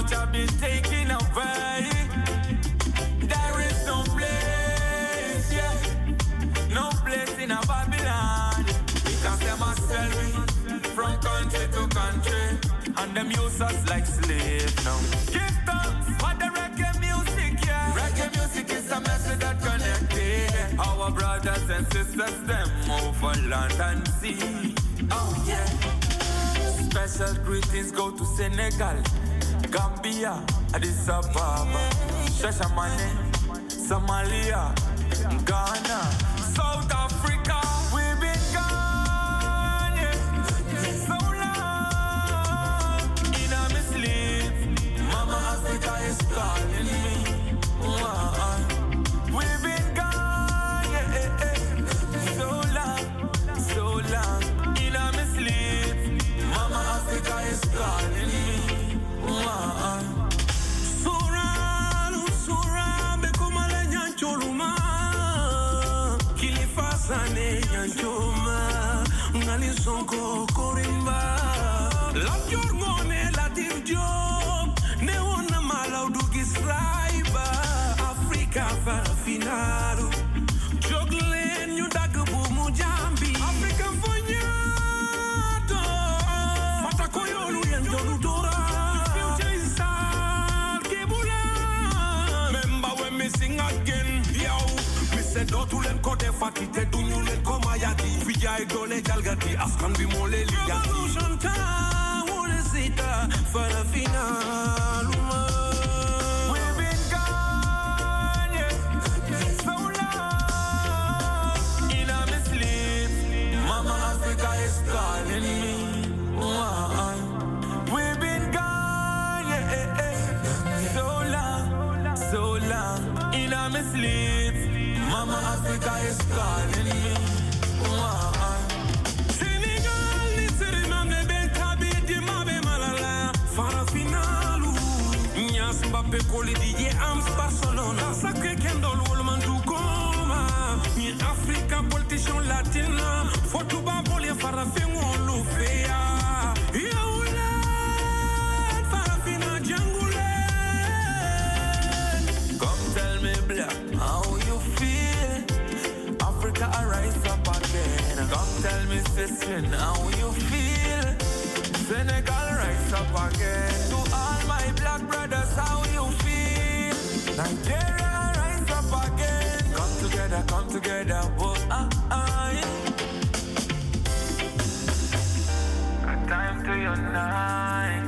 Our future been taken away. There is no place, yeah. No place in a Babylon. Because them a sell we from country to country. And them use us like slave now. Give thanks for the reggae music, yeah. Reggae music is a message that connected. Our brothers and sisters, them over land and sea. Oh yeah. Special greetings go to Senegal. Gambia, Addis Ababa, Shashamane, Somalia, Ghana, South Africa. We've been gone, so long. In a sleep, Mama Africa is calling son kokorimba lamƴorgone latirjom ne wonnama lawdugi sraiba africa fara finaru joglen ñu dagg bumu jambi africa foñato fata koyolu yen jonu dora Sing again, yo. Me say, don't you let go, they fat it, they do you. Vija idole jalgati askan bi mole ligati. Revolution time, wole sita uh, fara finalu. We've been gone, yeah, so long. In a sleep, Mama Africa is calling me. We've been gone, yeah, so long, so long. In sleep, Mama Africa is calling me. Koli DJ Barcelona Sacré du Ni Africa politician latina Fotu Come tell me, black, how you feel? Africa arise up again. Come tell me, sister, how you feel? Senegal rise up again. To all my black brothers, how you? Nigeria rise up again. Come together, come together. Whoa, ah, ah. Got time to unite.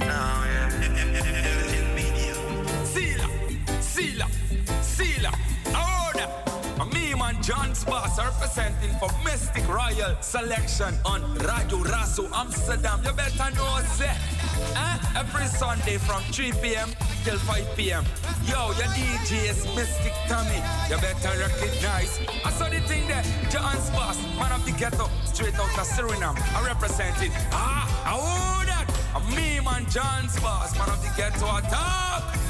Now, yeah. Sila, Sila, Sila, me man John's boss representing for Mystic Royal Selection on Radio Rasu Amsterdam. You better know say, eh? Every Sunday from 3 p.m. till 5 p.m. Yo, your DJ is Mystic Tommy. You better recognize. I saw the thing there, John's boss, man of the ghetto, straight out of Suriname. I represent it. Ah, I own that. I'm me man John's boss, man of the ghetto, attack. United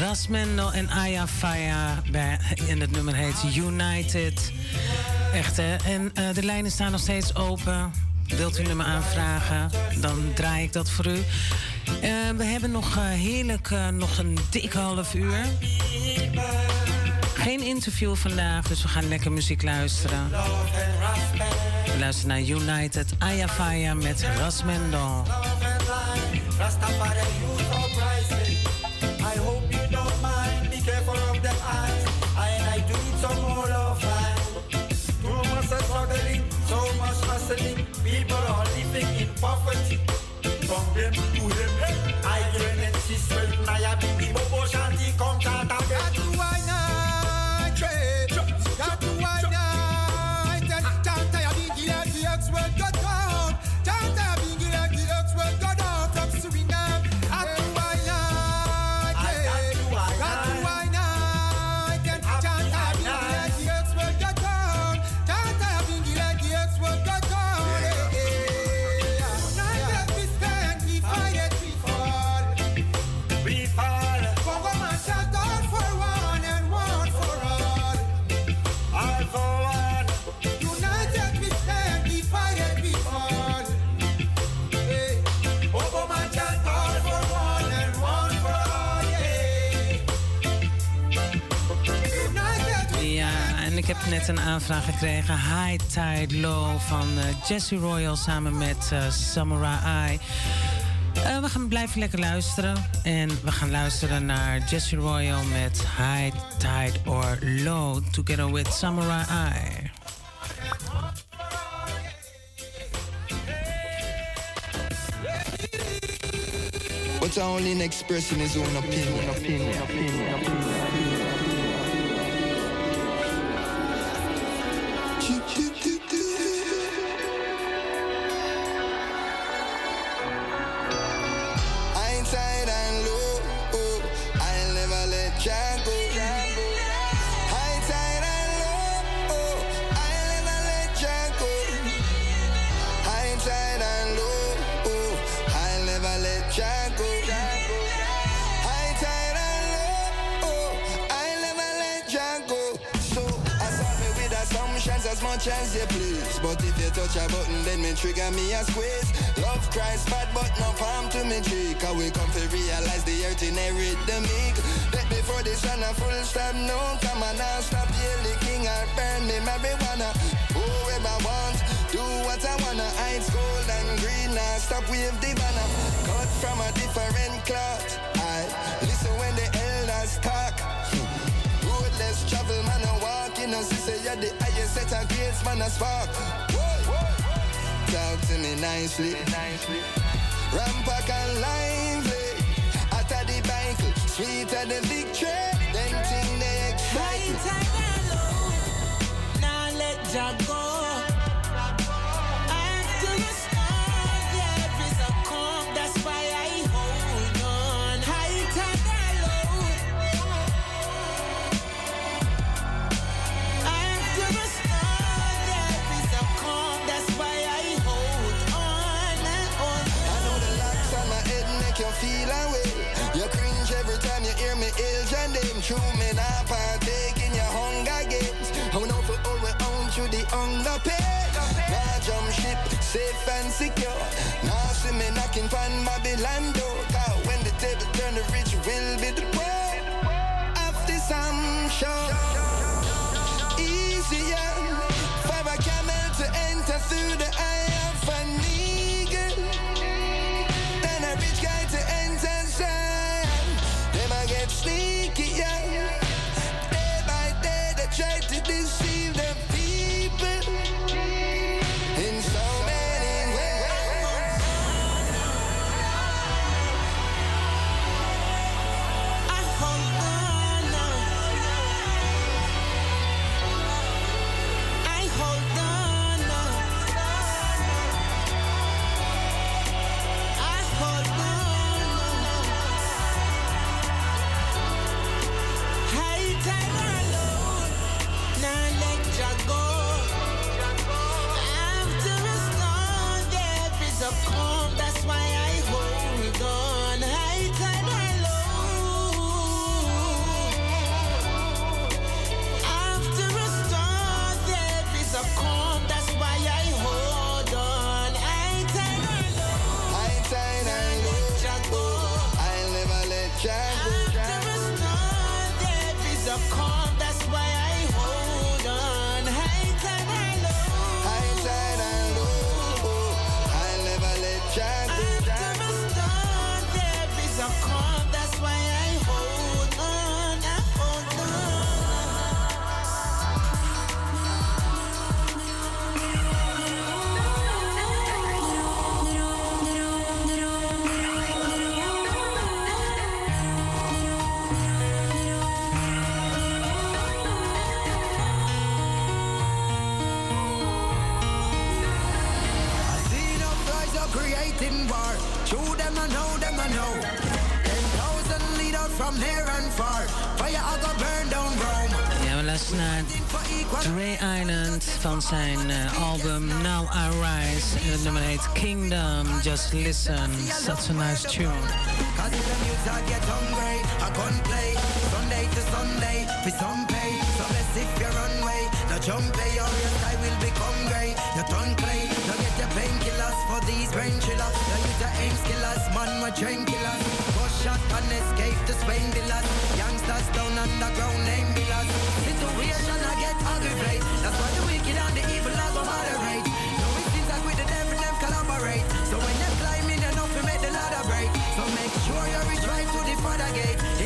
Rasmendo en Aya Faya. Bij, en het nummer heet United. Echt, hè? En eh, de lijnen staan nog steeds open. Wilt u nummer aanvragen, dan draai ik dat voor u. Eh, we hebben nog eh, heerlijk nog een dikke half uur. Geen interview vandaag, dus we gaan lekker muziek luisteren. We luisteren naar United Aya Faya met Rasmendo. Net een aanvraag gekregen. High Tide Low van uh, Jesse Royal samen met uh, Samurai Eye. Uh, we gaan blijven lekker luisteren. En we gaan luisteren naar Jesse Royal met High Tide or Low. Together with Samurai Eye. But only expressing his own opinion. opinion, opinion, opinion. Touch a button, then me trigger me a squeeze. Love cries bad, but no palm to me tree. Cause we come to realize the earth inherit the meek. That before the sun a full stop, no come on now stop. The king I burn me marijuana. Whoever want, do what I wanna. Ice gold and green, now stop wave the banner. Cut from a different cloth. I listen when the elders talk. Roadless travel, man, I walk in and say you're the set of grades, man, a spark. Talk to me nicely. Rampack and lively. After the bike, sweeter the victory. Then thing they excite. Now let Jah go. True, me not partake in your hunger games. How know for all we own through the hunger pay. Now jump ship, safe and secure. Now see me knocking pan Babylon door. When the table turn, the rich will be the poor. After some show, easier for a camel to enter through the eye of an eagle. Naar Dre Island van zijn eh, album Now I Rise. En het nummer heet Kingdom. Just listen. Such a nice tune. The shot and escape villas. Youngsters down underground name. That's the wicked and the evil like the devil them collaborate. So when climbing, make the ladder. So make sure you reach right to the father gate.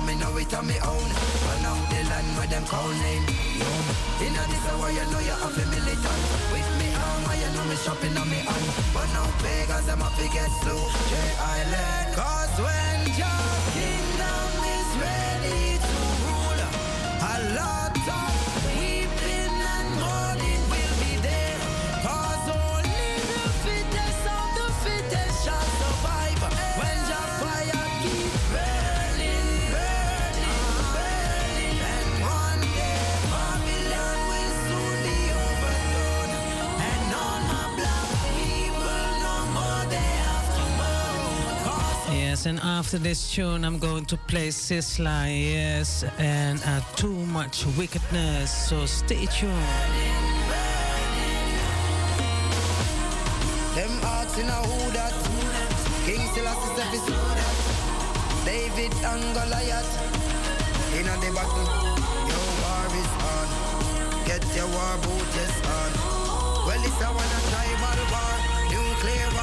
Cause me know it on me own. Run out the land where them call name. Young Inna this hour you know you have a militant. With me on why you know me shopping on me hand. But now big as them a to get slow J-Island Cause when you're Yes, and after this tune, I'm going to play Sizzla, yes, and uh, Too Much Wickedness. So stay tuned. Them hearts in a who that? King David and Goliath in a. Your war is on. Get your war on. Well, it's a one a tribal war, nuclear war.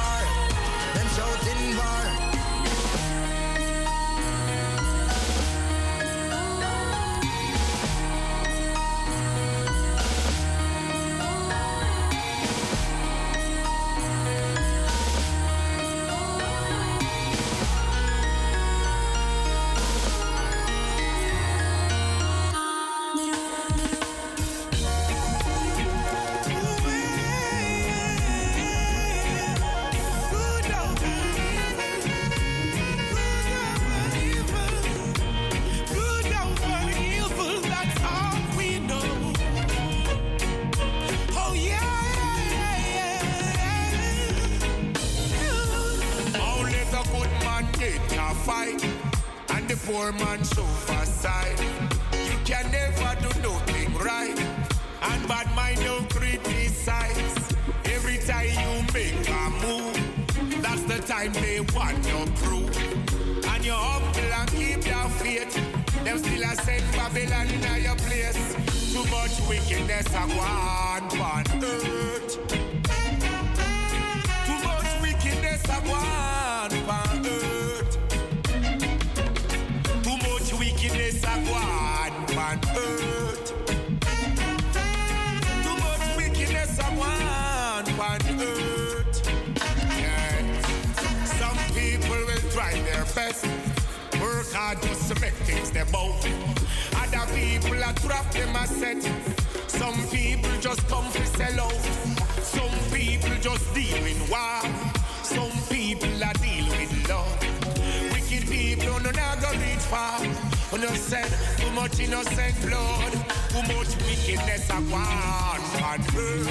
innocent, too much innocent blood, too much wickedness upon on earth.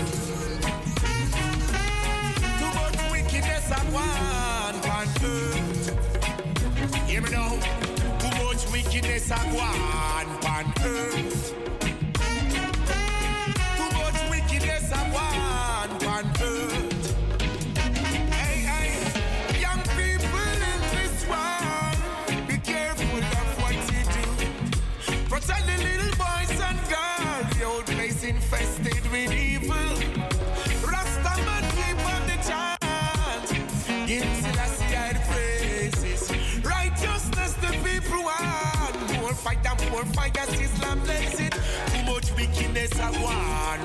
Too much wickedness upon on earth. Hear me now, too much wickedness upon on earth. More fires, Islam blessed. Too much wickedness at war.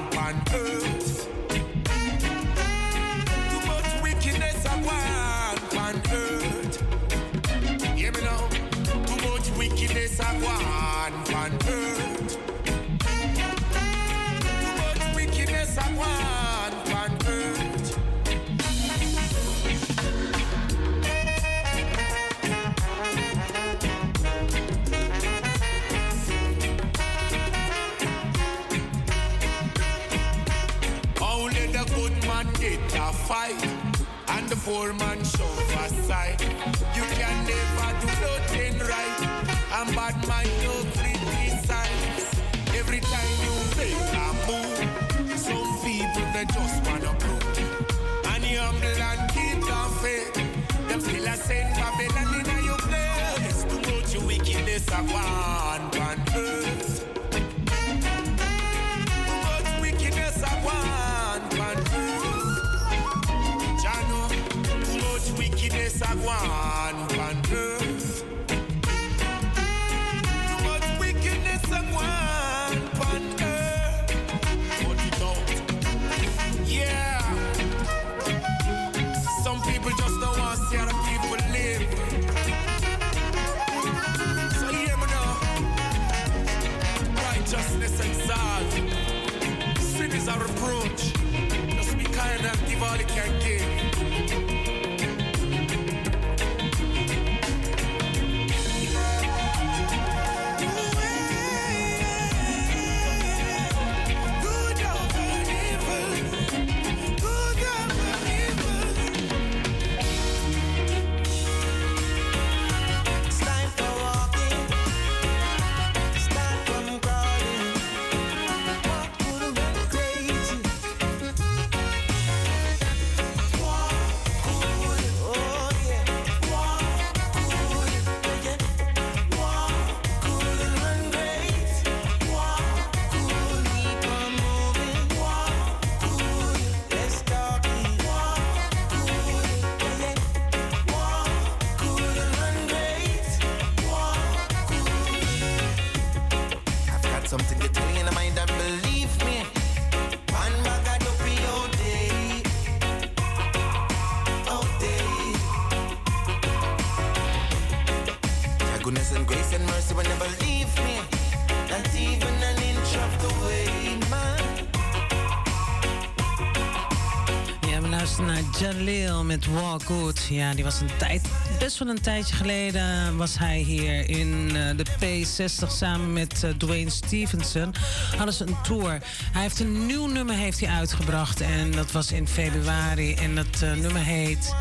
Walk. Ja, die was een tijd, best wel een tijdje geleden was hij hier in eh, de P60 samen met eh, Dwayne Stevenson. Hadden ze een tour. Hij heeft een nieuw nummer heeft hij uitgebracht en dat was in februari. En dat eh, nummer heet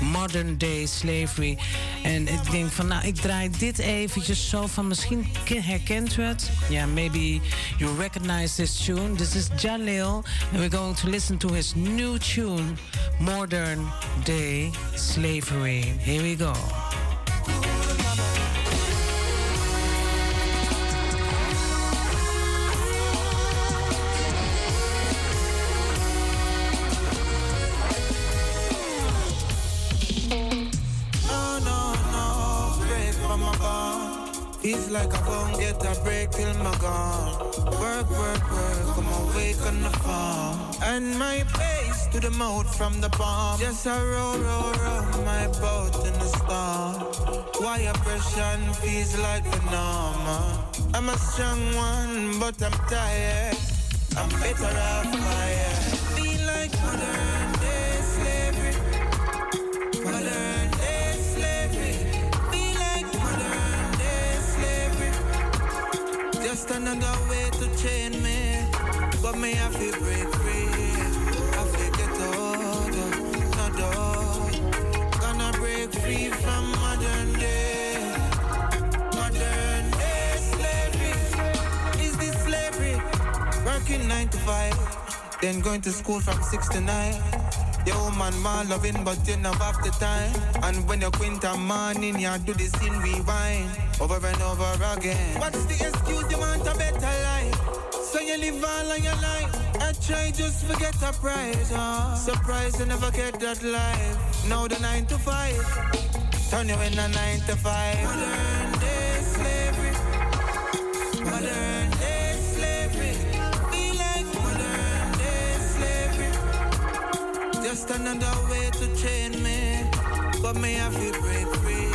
Modern Day Slavery. En ik denk van, nou, ik draai dit eventjes zo van, misschien ke- herkent u het. Ja, maybe you recognize this tune. This is Jalil. And we're going to listen to his new tune, Modern Day Slavery. Here we go. To the mouth from the palm. Just a row, row, row, my boat in the storm. Wire pressure feels like the normal. I'm a strong one, but I'm tired. I'm better off fire. Feel like modern day slavery. Modern day slavery. Feel like modern day slavery. Just another way to chain me. But me have to break Then going to school from six to nine. Your woman more loving, but you never have the time. And when you quint a morning, you do the scene rewind over and over again. What's the excuse you want a better life? So you live all of your life. I try just forget the price. Oh. Surprise, you never get that life. Now the nine to five, turn you in a nine to five. Modern Just another way to chain me. But me have to break free.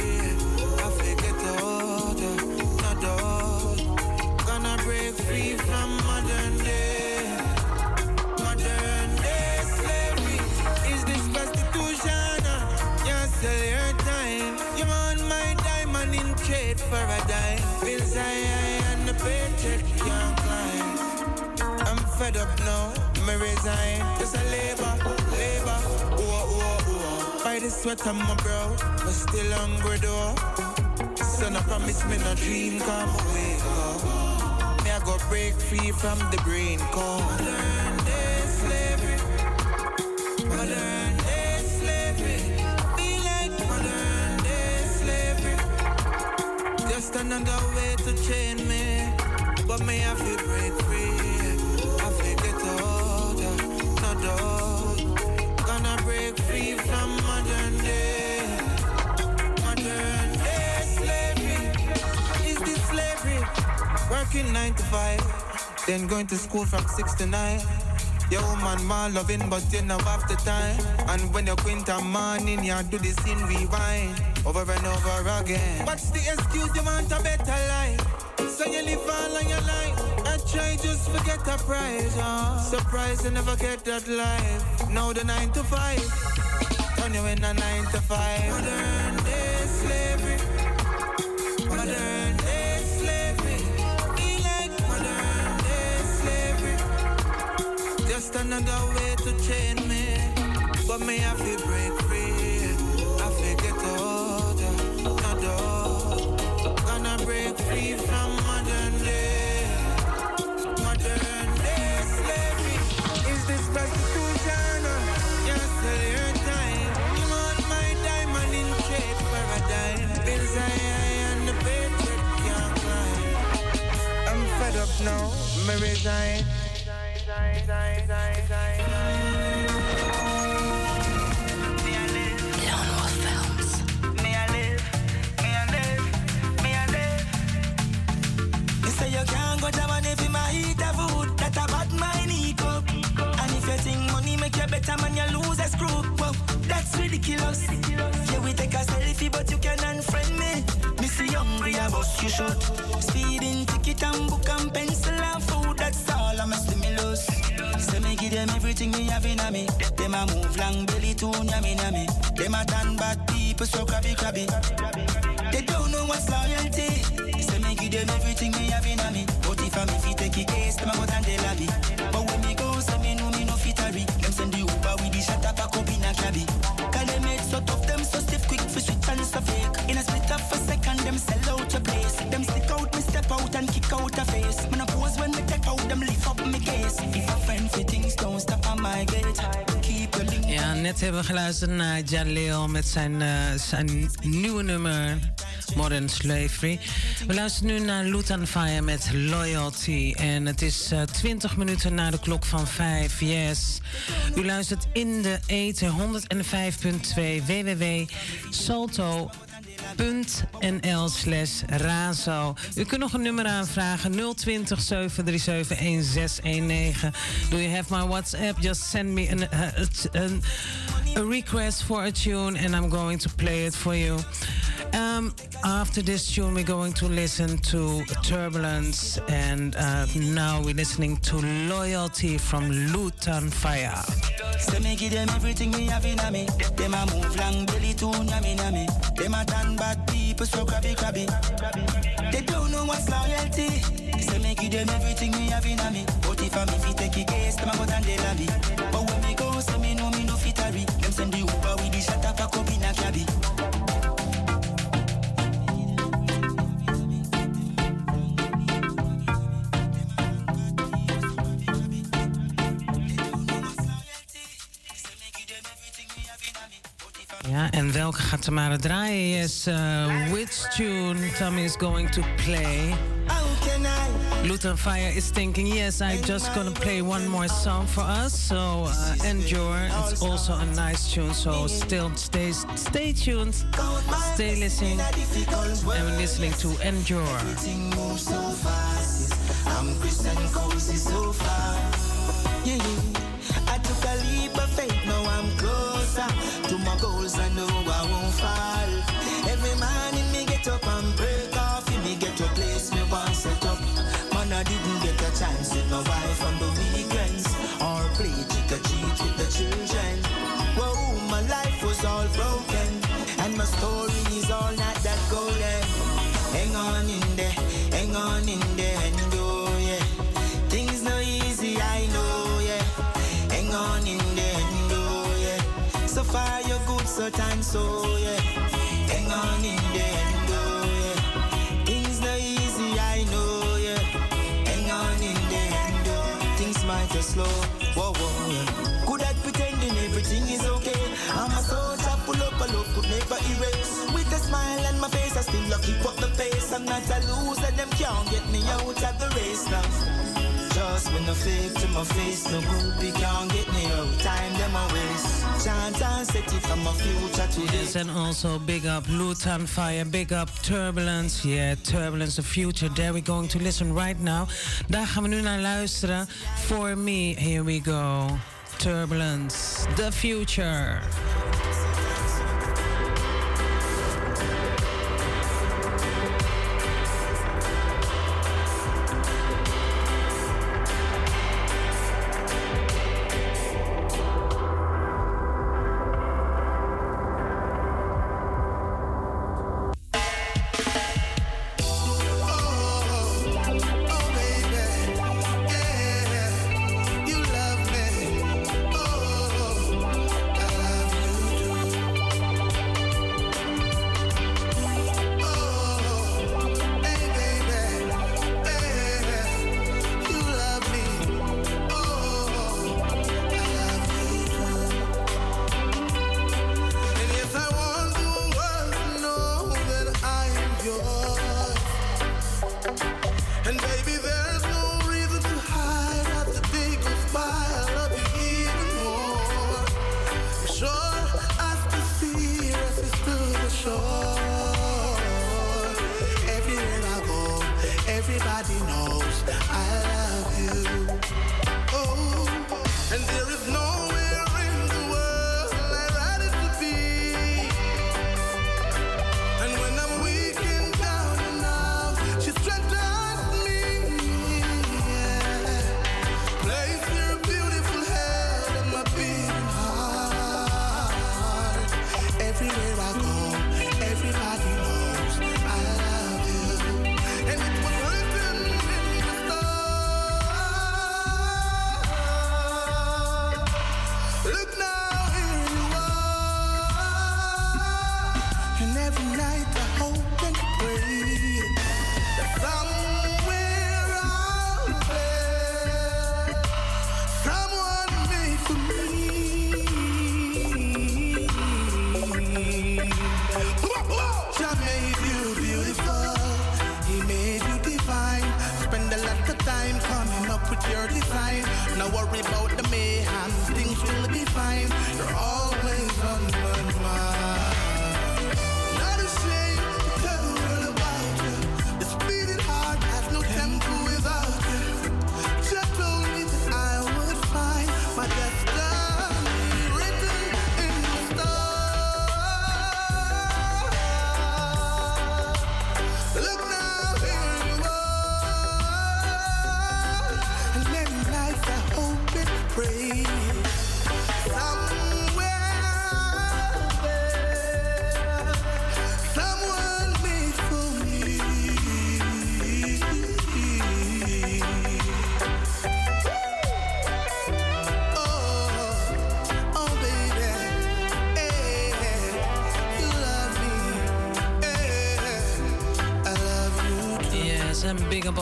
I feel get out of no door. Gonna break free from modern day. Modern day slavery. Is this prostitution? Uh? You sell your time. You want my diamond in trade for a dime. Bills I and the paycheck can't climb. I'm fed up now, me resign. Just a labor. By the sweat on my brow, but still hungry though. Son, I promise me no dream come away, go. Me I go break free from the brain core. Modern day slavery, modern day slavery. Feel like modern day slavery. Just another way to chain me, but me have to Working nine to five. Then going to school from six to nine. Your woman more loving, but you know the time. And when you quint a morning, you do the scene rewind over and over again. What's the excuse you want a better life? So you live all on your life. I try just forget the price. Uh. Surprise, you never get that life. Now the nine to five. Turn you in a nine to five. Modern Just another way to chain me. But me have to break free. I forget all the door. Gonna break free from modern day. Modern day slavery. Is this prostitution? Yes, sell your time. You want my diamond in trade for a dime. Bills I and the paycheck can't climb. I'm fed up now. Me resign. You short. Speeding ticket and book and pencil and them me have in a me. Them a move long belly to yummy yummy. Them a done bad people so crabby crabby. They don't know what's loyalty. Say me give them everything me have in a me. But if I'm if you take a case, them a go the lobby. Me net hebben we geluisterd naar Jaleel met zijn, eh, zijn nieuwe nummer Modern Slavery. We luisteren nu naar Lutan Fire met Loyalty. En het is eh, 20 minuten na de klok van 5. Yes. U luistert in de eten 105.2 www.salto.nl slash razo. U kunt nog een nummer aanvragen 020 737 1619. Do you have my WhatsApp? Just send me an, uh, a request for a tune and I'm going to play it for you. Um, after this tune, we're going to listen to Turbulence, and uh, now we're listening to Loyalty from Lutan Fyah. Say me give them everything me have in me. Them a move long belly to. Them a done bad people so crabby crabby. They don't know what's loyalty. Say me give them everything me have in me. But if I'm if you take case, them a go, Ja, en welke gaat Tamara draaien? Yes, uh, which tune Tommy is going to play? Luton Fire is thinking, yes, I'm just gonna play one more song for us. So uh, endure. It's also a nice tune. So still stay stay tuned, stay listening, and listening to Endure. I'm so far. Yeah. I took a now I'm so time, so yeah. Hang on in there, and go, yeah. Things no easy, I know, yeah. Hang on in there, and go. Things might go slow, whoa, whoa, yeah. Good at pretending everything is okay. I'm a soldier, pull up a look, could never erase. With a smile on my face, I still keep up the pace. I'm not a loser, them can't get me out of the race now. Just me no fake to my face. No groupie can't get me out. Time them a waste. Chant and set it from my future to Yes, and also big up Lutan Fyah, big up Turbulence. Yeah, Turbulence, the future. There we're going to listen right now. Daar gaan we nu naar luisteren. For me, here we go. Turbulence, the future.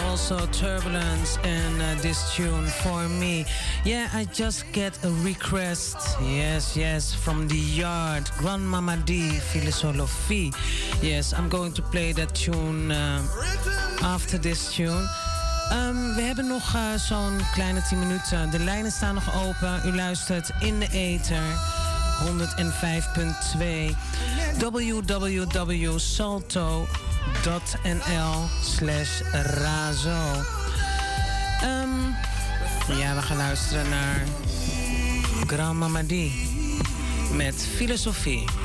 Also Turbulence and uh, this tune for me. Yeah, I just get a request. Yes, yes, from the yard. Grandmama D, Philosophy. Yes, I'm going to play that tune uh, after this tune. Ehm, we hebben nog eh, zo'n kleine 10 minuten. De lijnen staan nog open. U luistert in de ether. 105.2 www.salto.nl slash razo. Ehm, ja, we gaan luisteren naar Grandmama D met filosofie.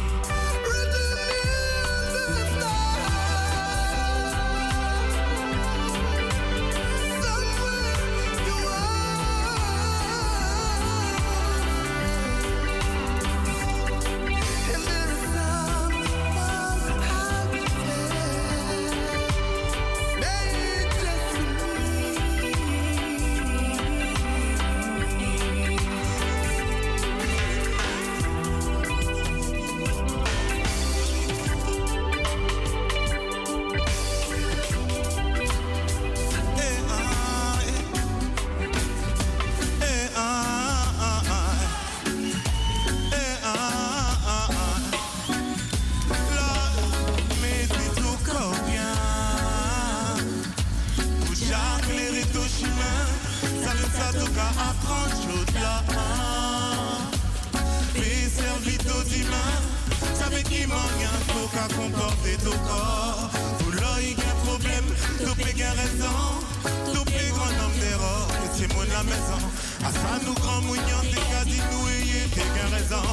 Dit nous et t'es raison.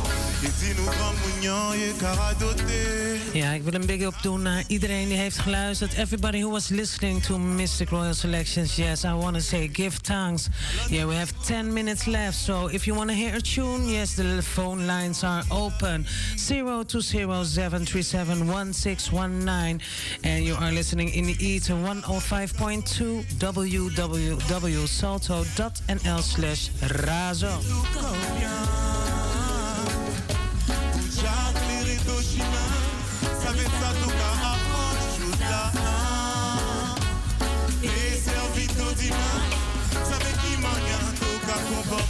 Et dit nous grand mounion, et caradoté. Ja, ik wil een big up doen naar iedereen die heeft geluisterd. Everybody who was listening to Mystic Royal Selections. Yes, I want to say give thanks. Yeah, we have 10 minutes left. So if you want to hear a tune, yes, the phone lines are open. 0207371619. And you are listening in the ether 105.2 www.salto.nl slash Razo.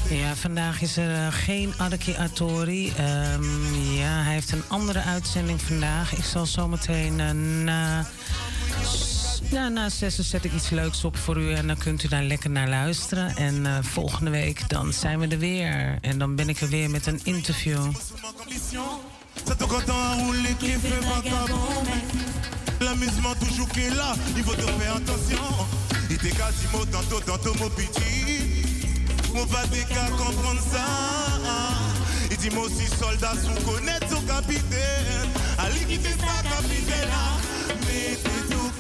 Ja, vandaag is er eh, geen Adeki Atori. Ehm, ja, hij heeft een andere uitzending vandaag. Ik zal zometeen uh, na ja, na zessen zet ik iets leuks op voor u. En dan kunt u daar lekker naar luisteren. En eh, volgende week dan zijn we er weer. En dan ben ik er weer met een interview. L'amusement toujours qui est là, il faut te faire attention Il t'est quasiment tantôt, tantôt mon petit Mon va des cas comprendre ça Il dit moi aussi soldat sous connaître son capitaine Ali qui fait ça capitaine là Mais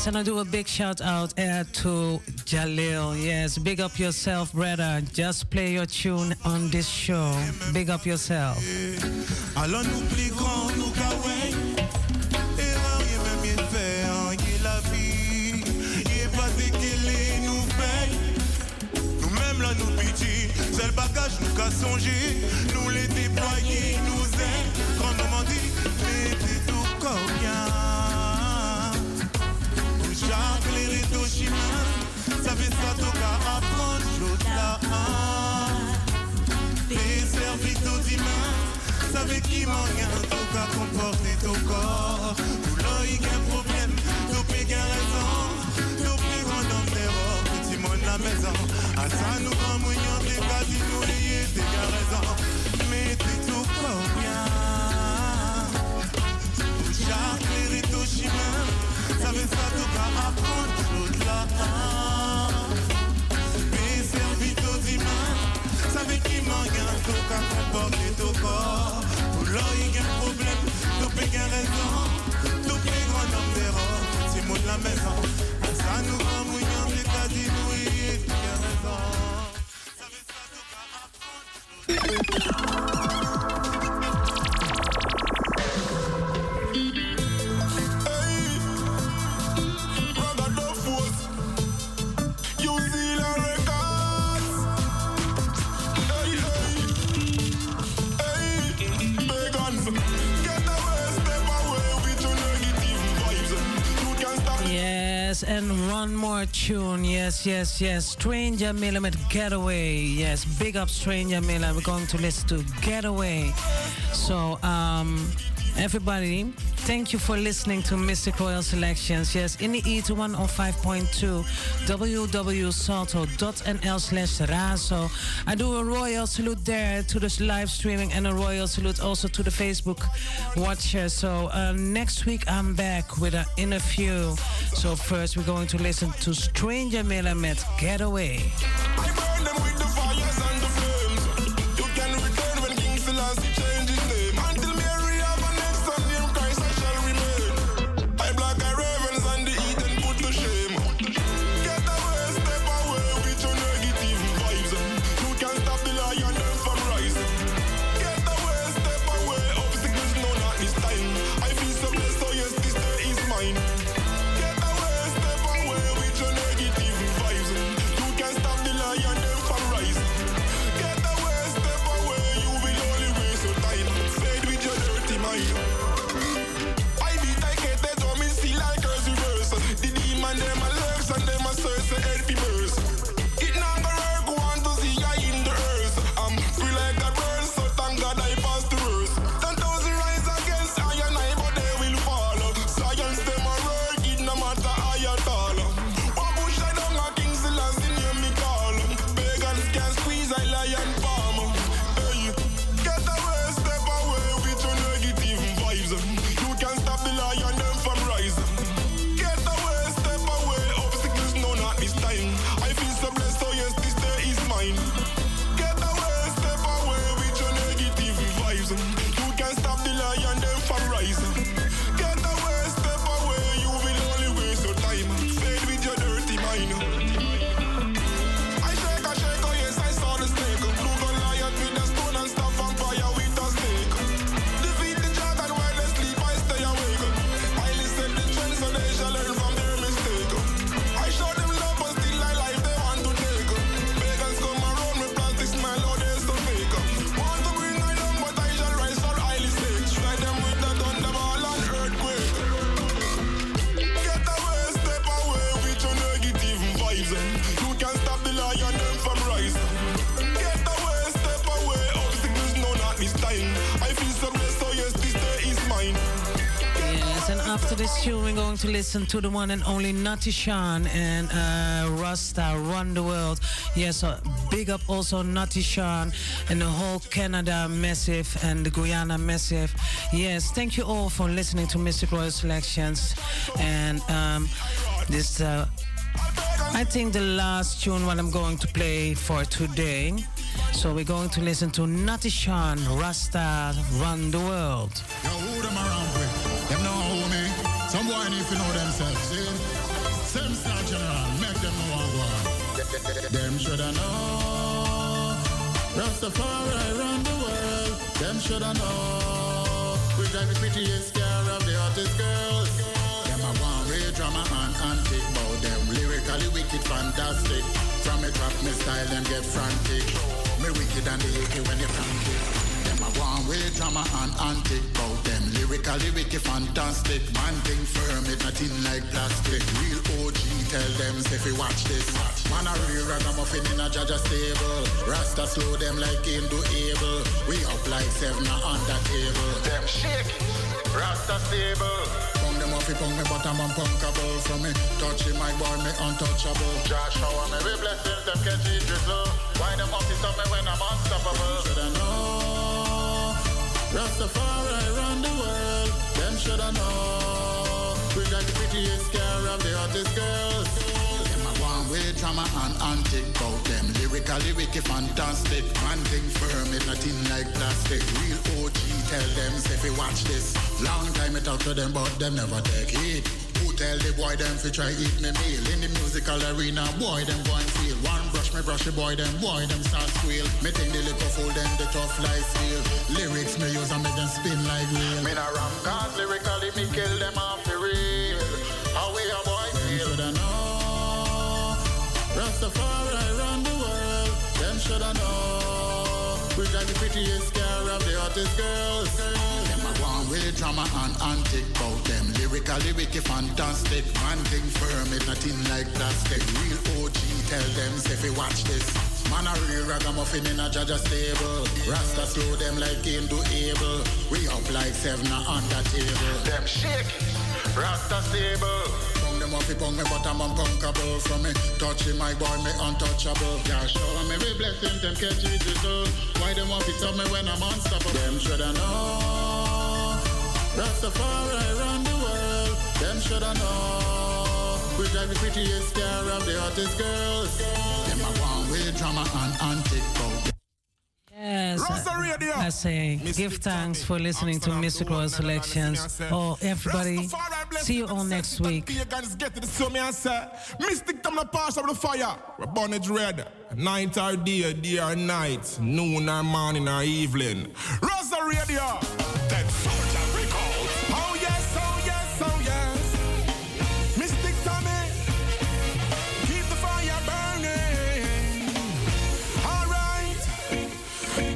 Yes, and I do a big shout out uh, to Jalil. Yes, big up yourself, brother. Just play your tune on this show. Big up yourself. Jacqueline Hiroshima Savisa toka approche la Desservi tout dimanche Savez qui manque toka comporter ton corps Pour l'oïque un problème, tout péguin raison Tout plus grand dans petit monde la maison À ça nous des cas d'inoubliés, des raison tout corps j'avais ça tout à apprendre L'au-delà Mes servitaux d'humains Savez qui m'en gagne Tout qu'à comporter tout corps Pour l'or il y a un problème Tout peut gain raison Tout les grand homme d'erreur C'est mot de la maison Ça nous rend mouillant C'est-à-dire oui, tout gain raison Savez ça tout à apprendre and one more tune. Yes, yes, yes. Stranger Miller with Getaway. Yes, big up Stranger Miller. We're going to listen to Getaway. So, um, everybody, thank you for listening to Mystic Royal Selections. Yes, in the E to 105.2 www.salto.nl slash razo. I do a royal salute there to this live streaming and a royal salute also to the Facebook watchers. So uh, next week I'm back with an interview. So first we're going to listen to Stranger Miller met Getaway. This tune, we're going to listen to the one and only Natty Sean and uh, Rasta Run the World. Yes, uh, big up also Natty Sean and the whole Canada Massive and the Guyana Massive. Yes, thank you all for listening to Mystic Royal Selections. And um, this, uh, I think, the last tune what I'm going to play for today. So we're going to listen to Natty Sean, Rasta Run the World. Yo, Them shoulda know. Rastafari run the world. Them shoulda know. We drive the prettiest car of the hottest girls. Them a one way drama and antic bout them. Lyrically wicked, fantastic. From me drop me style, them get frantic. Me wicked and the icky when you frantic. One way drama and antic bout them. Lyrically wicked, fantastic. Man thing firm, it nothing like plastic. Real OG, tell them say fi watch this. Man a real ragamuffin in a jaja stable. Rasta slow them like Hindu able. We up like seven on the table. Them shake, Rasta stable. Them off, pong me bottom and punkable. From me touching my boy, me untouchable. Josh shower me with blessings, them catch it drizzle. Why them off stop me when I'm unstoppable? Shoulda know. Rastafari run the world. Them shoulda know. We got the prettiest car of the hottest girls. Them a one way drama and antic bout them. Lyrically wicked, fantastic. Man thing firm, it nothing like plastic. Real OG, tell them say fi watch this. Long time I talk to them, but them never take it. Who tell the boy them fi try eat me meal in the musical arena? Boy them go and feel one brush me brush the boy them boy them start squeal. Me think the little fool them the tough life feel. Lyrics me use and make them spin like wheel. Me nah ram cause lyrically me kill them off the real. How we a boy feel? Shoulda know. Rastafari run the world. Them shoulda know. We got the prettiest car of the hottest girls. Way drama and antic bout them. Lyrically wicked, fantastic. Man thing firm, it nothing like plastic. Real OG, tell them say you watch this. Man a real ragamuffin in a jaja stable. Rasta slow them like Hindu able. We up like seven on the table. Them shake, Rasta stable. Them off, pong me bottom and punkable. From me touching my boy, me untouchable. Yeah, show me we blessing them catch it. Why them to tell me when I'm unstoppable? Them shoulda know. Rastafari run the world. Them shoulda know. We drive the prettiest car of the hottest girls. Them a one way drama and antic bout. Yes, I say give thanks for listening to Mystic Royal Selections. Oh, everybody, see you all next week. Pagans get to the so me and say, Mystic come the pass of the fire. We're born it red. Night or day, day or night. Noon or morning or evening. Rasta Radio.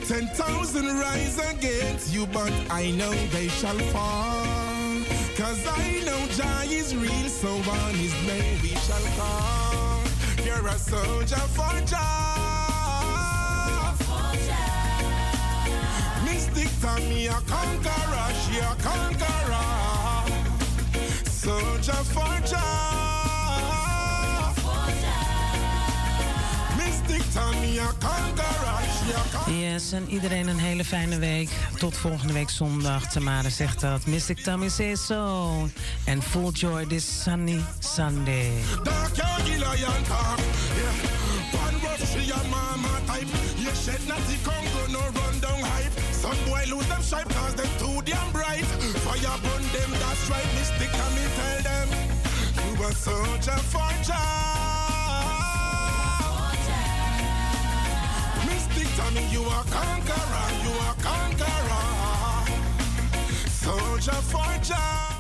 Ten thousand rise against you, but I know they shall fall. Cause I know Jah is real, so on his name we shall call. You're a soldier for Jah. Mystic Tommy, a conqueror, she a conqueror. Soldier for Jah. Mystic Tommy, a conqueror. Yes, en iedereen een hele fijne week. Tot volgende week zondag. Tamara zegt dat. Mystic Tommy says so. And full joy this sunny Sunday. Some boy lose them stripe cause them too damn bright. Fire burn them, that's right. Mystic me tell them. You a soldier for Jah. Mystic Tommy, you a conqueror, you a conqueror. Soldier for Jah.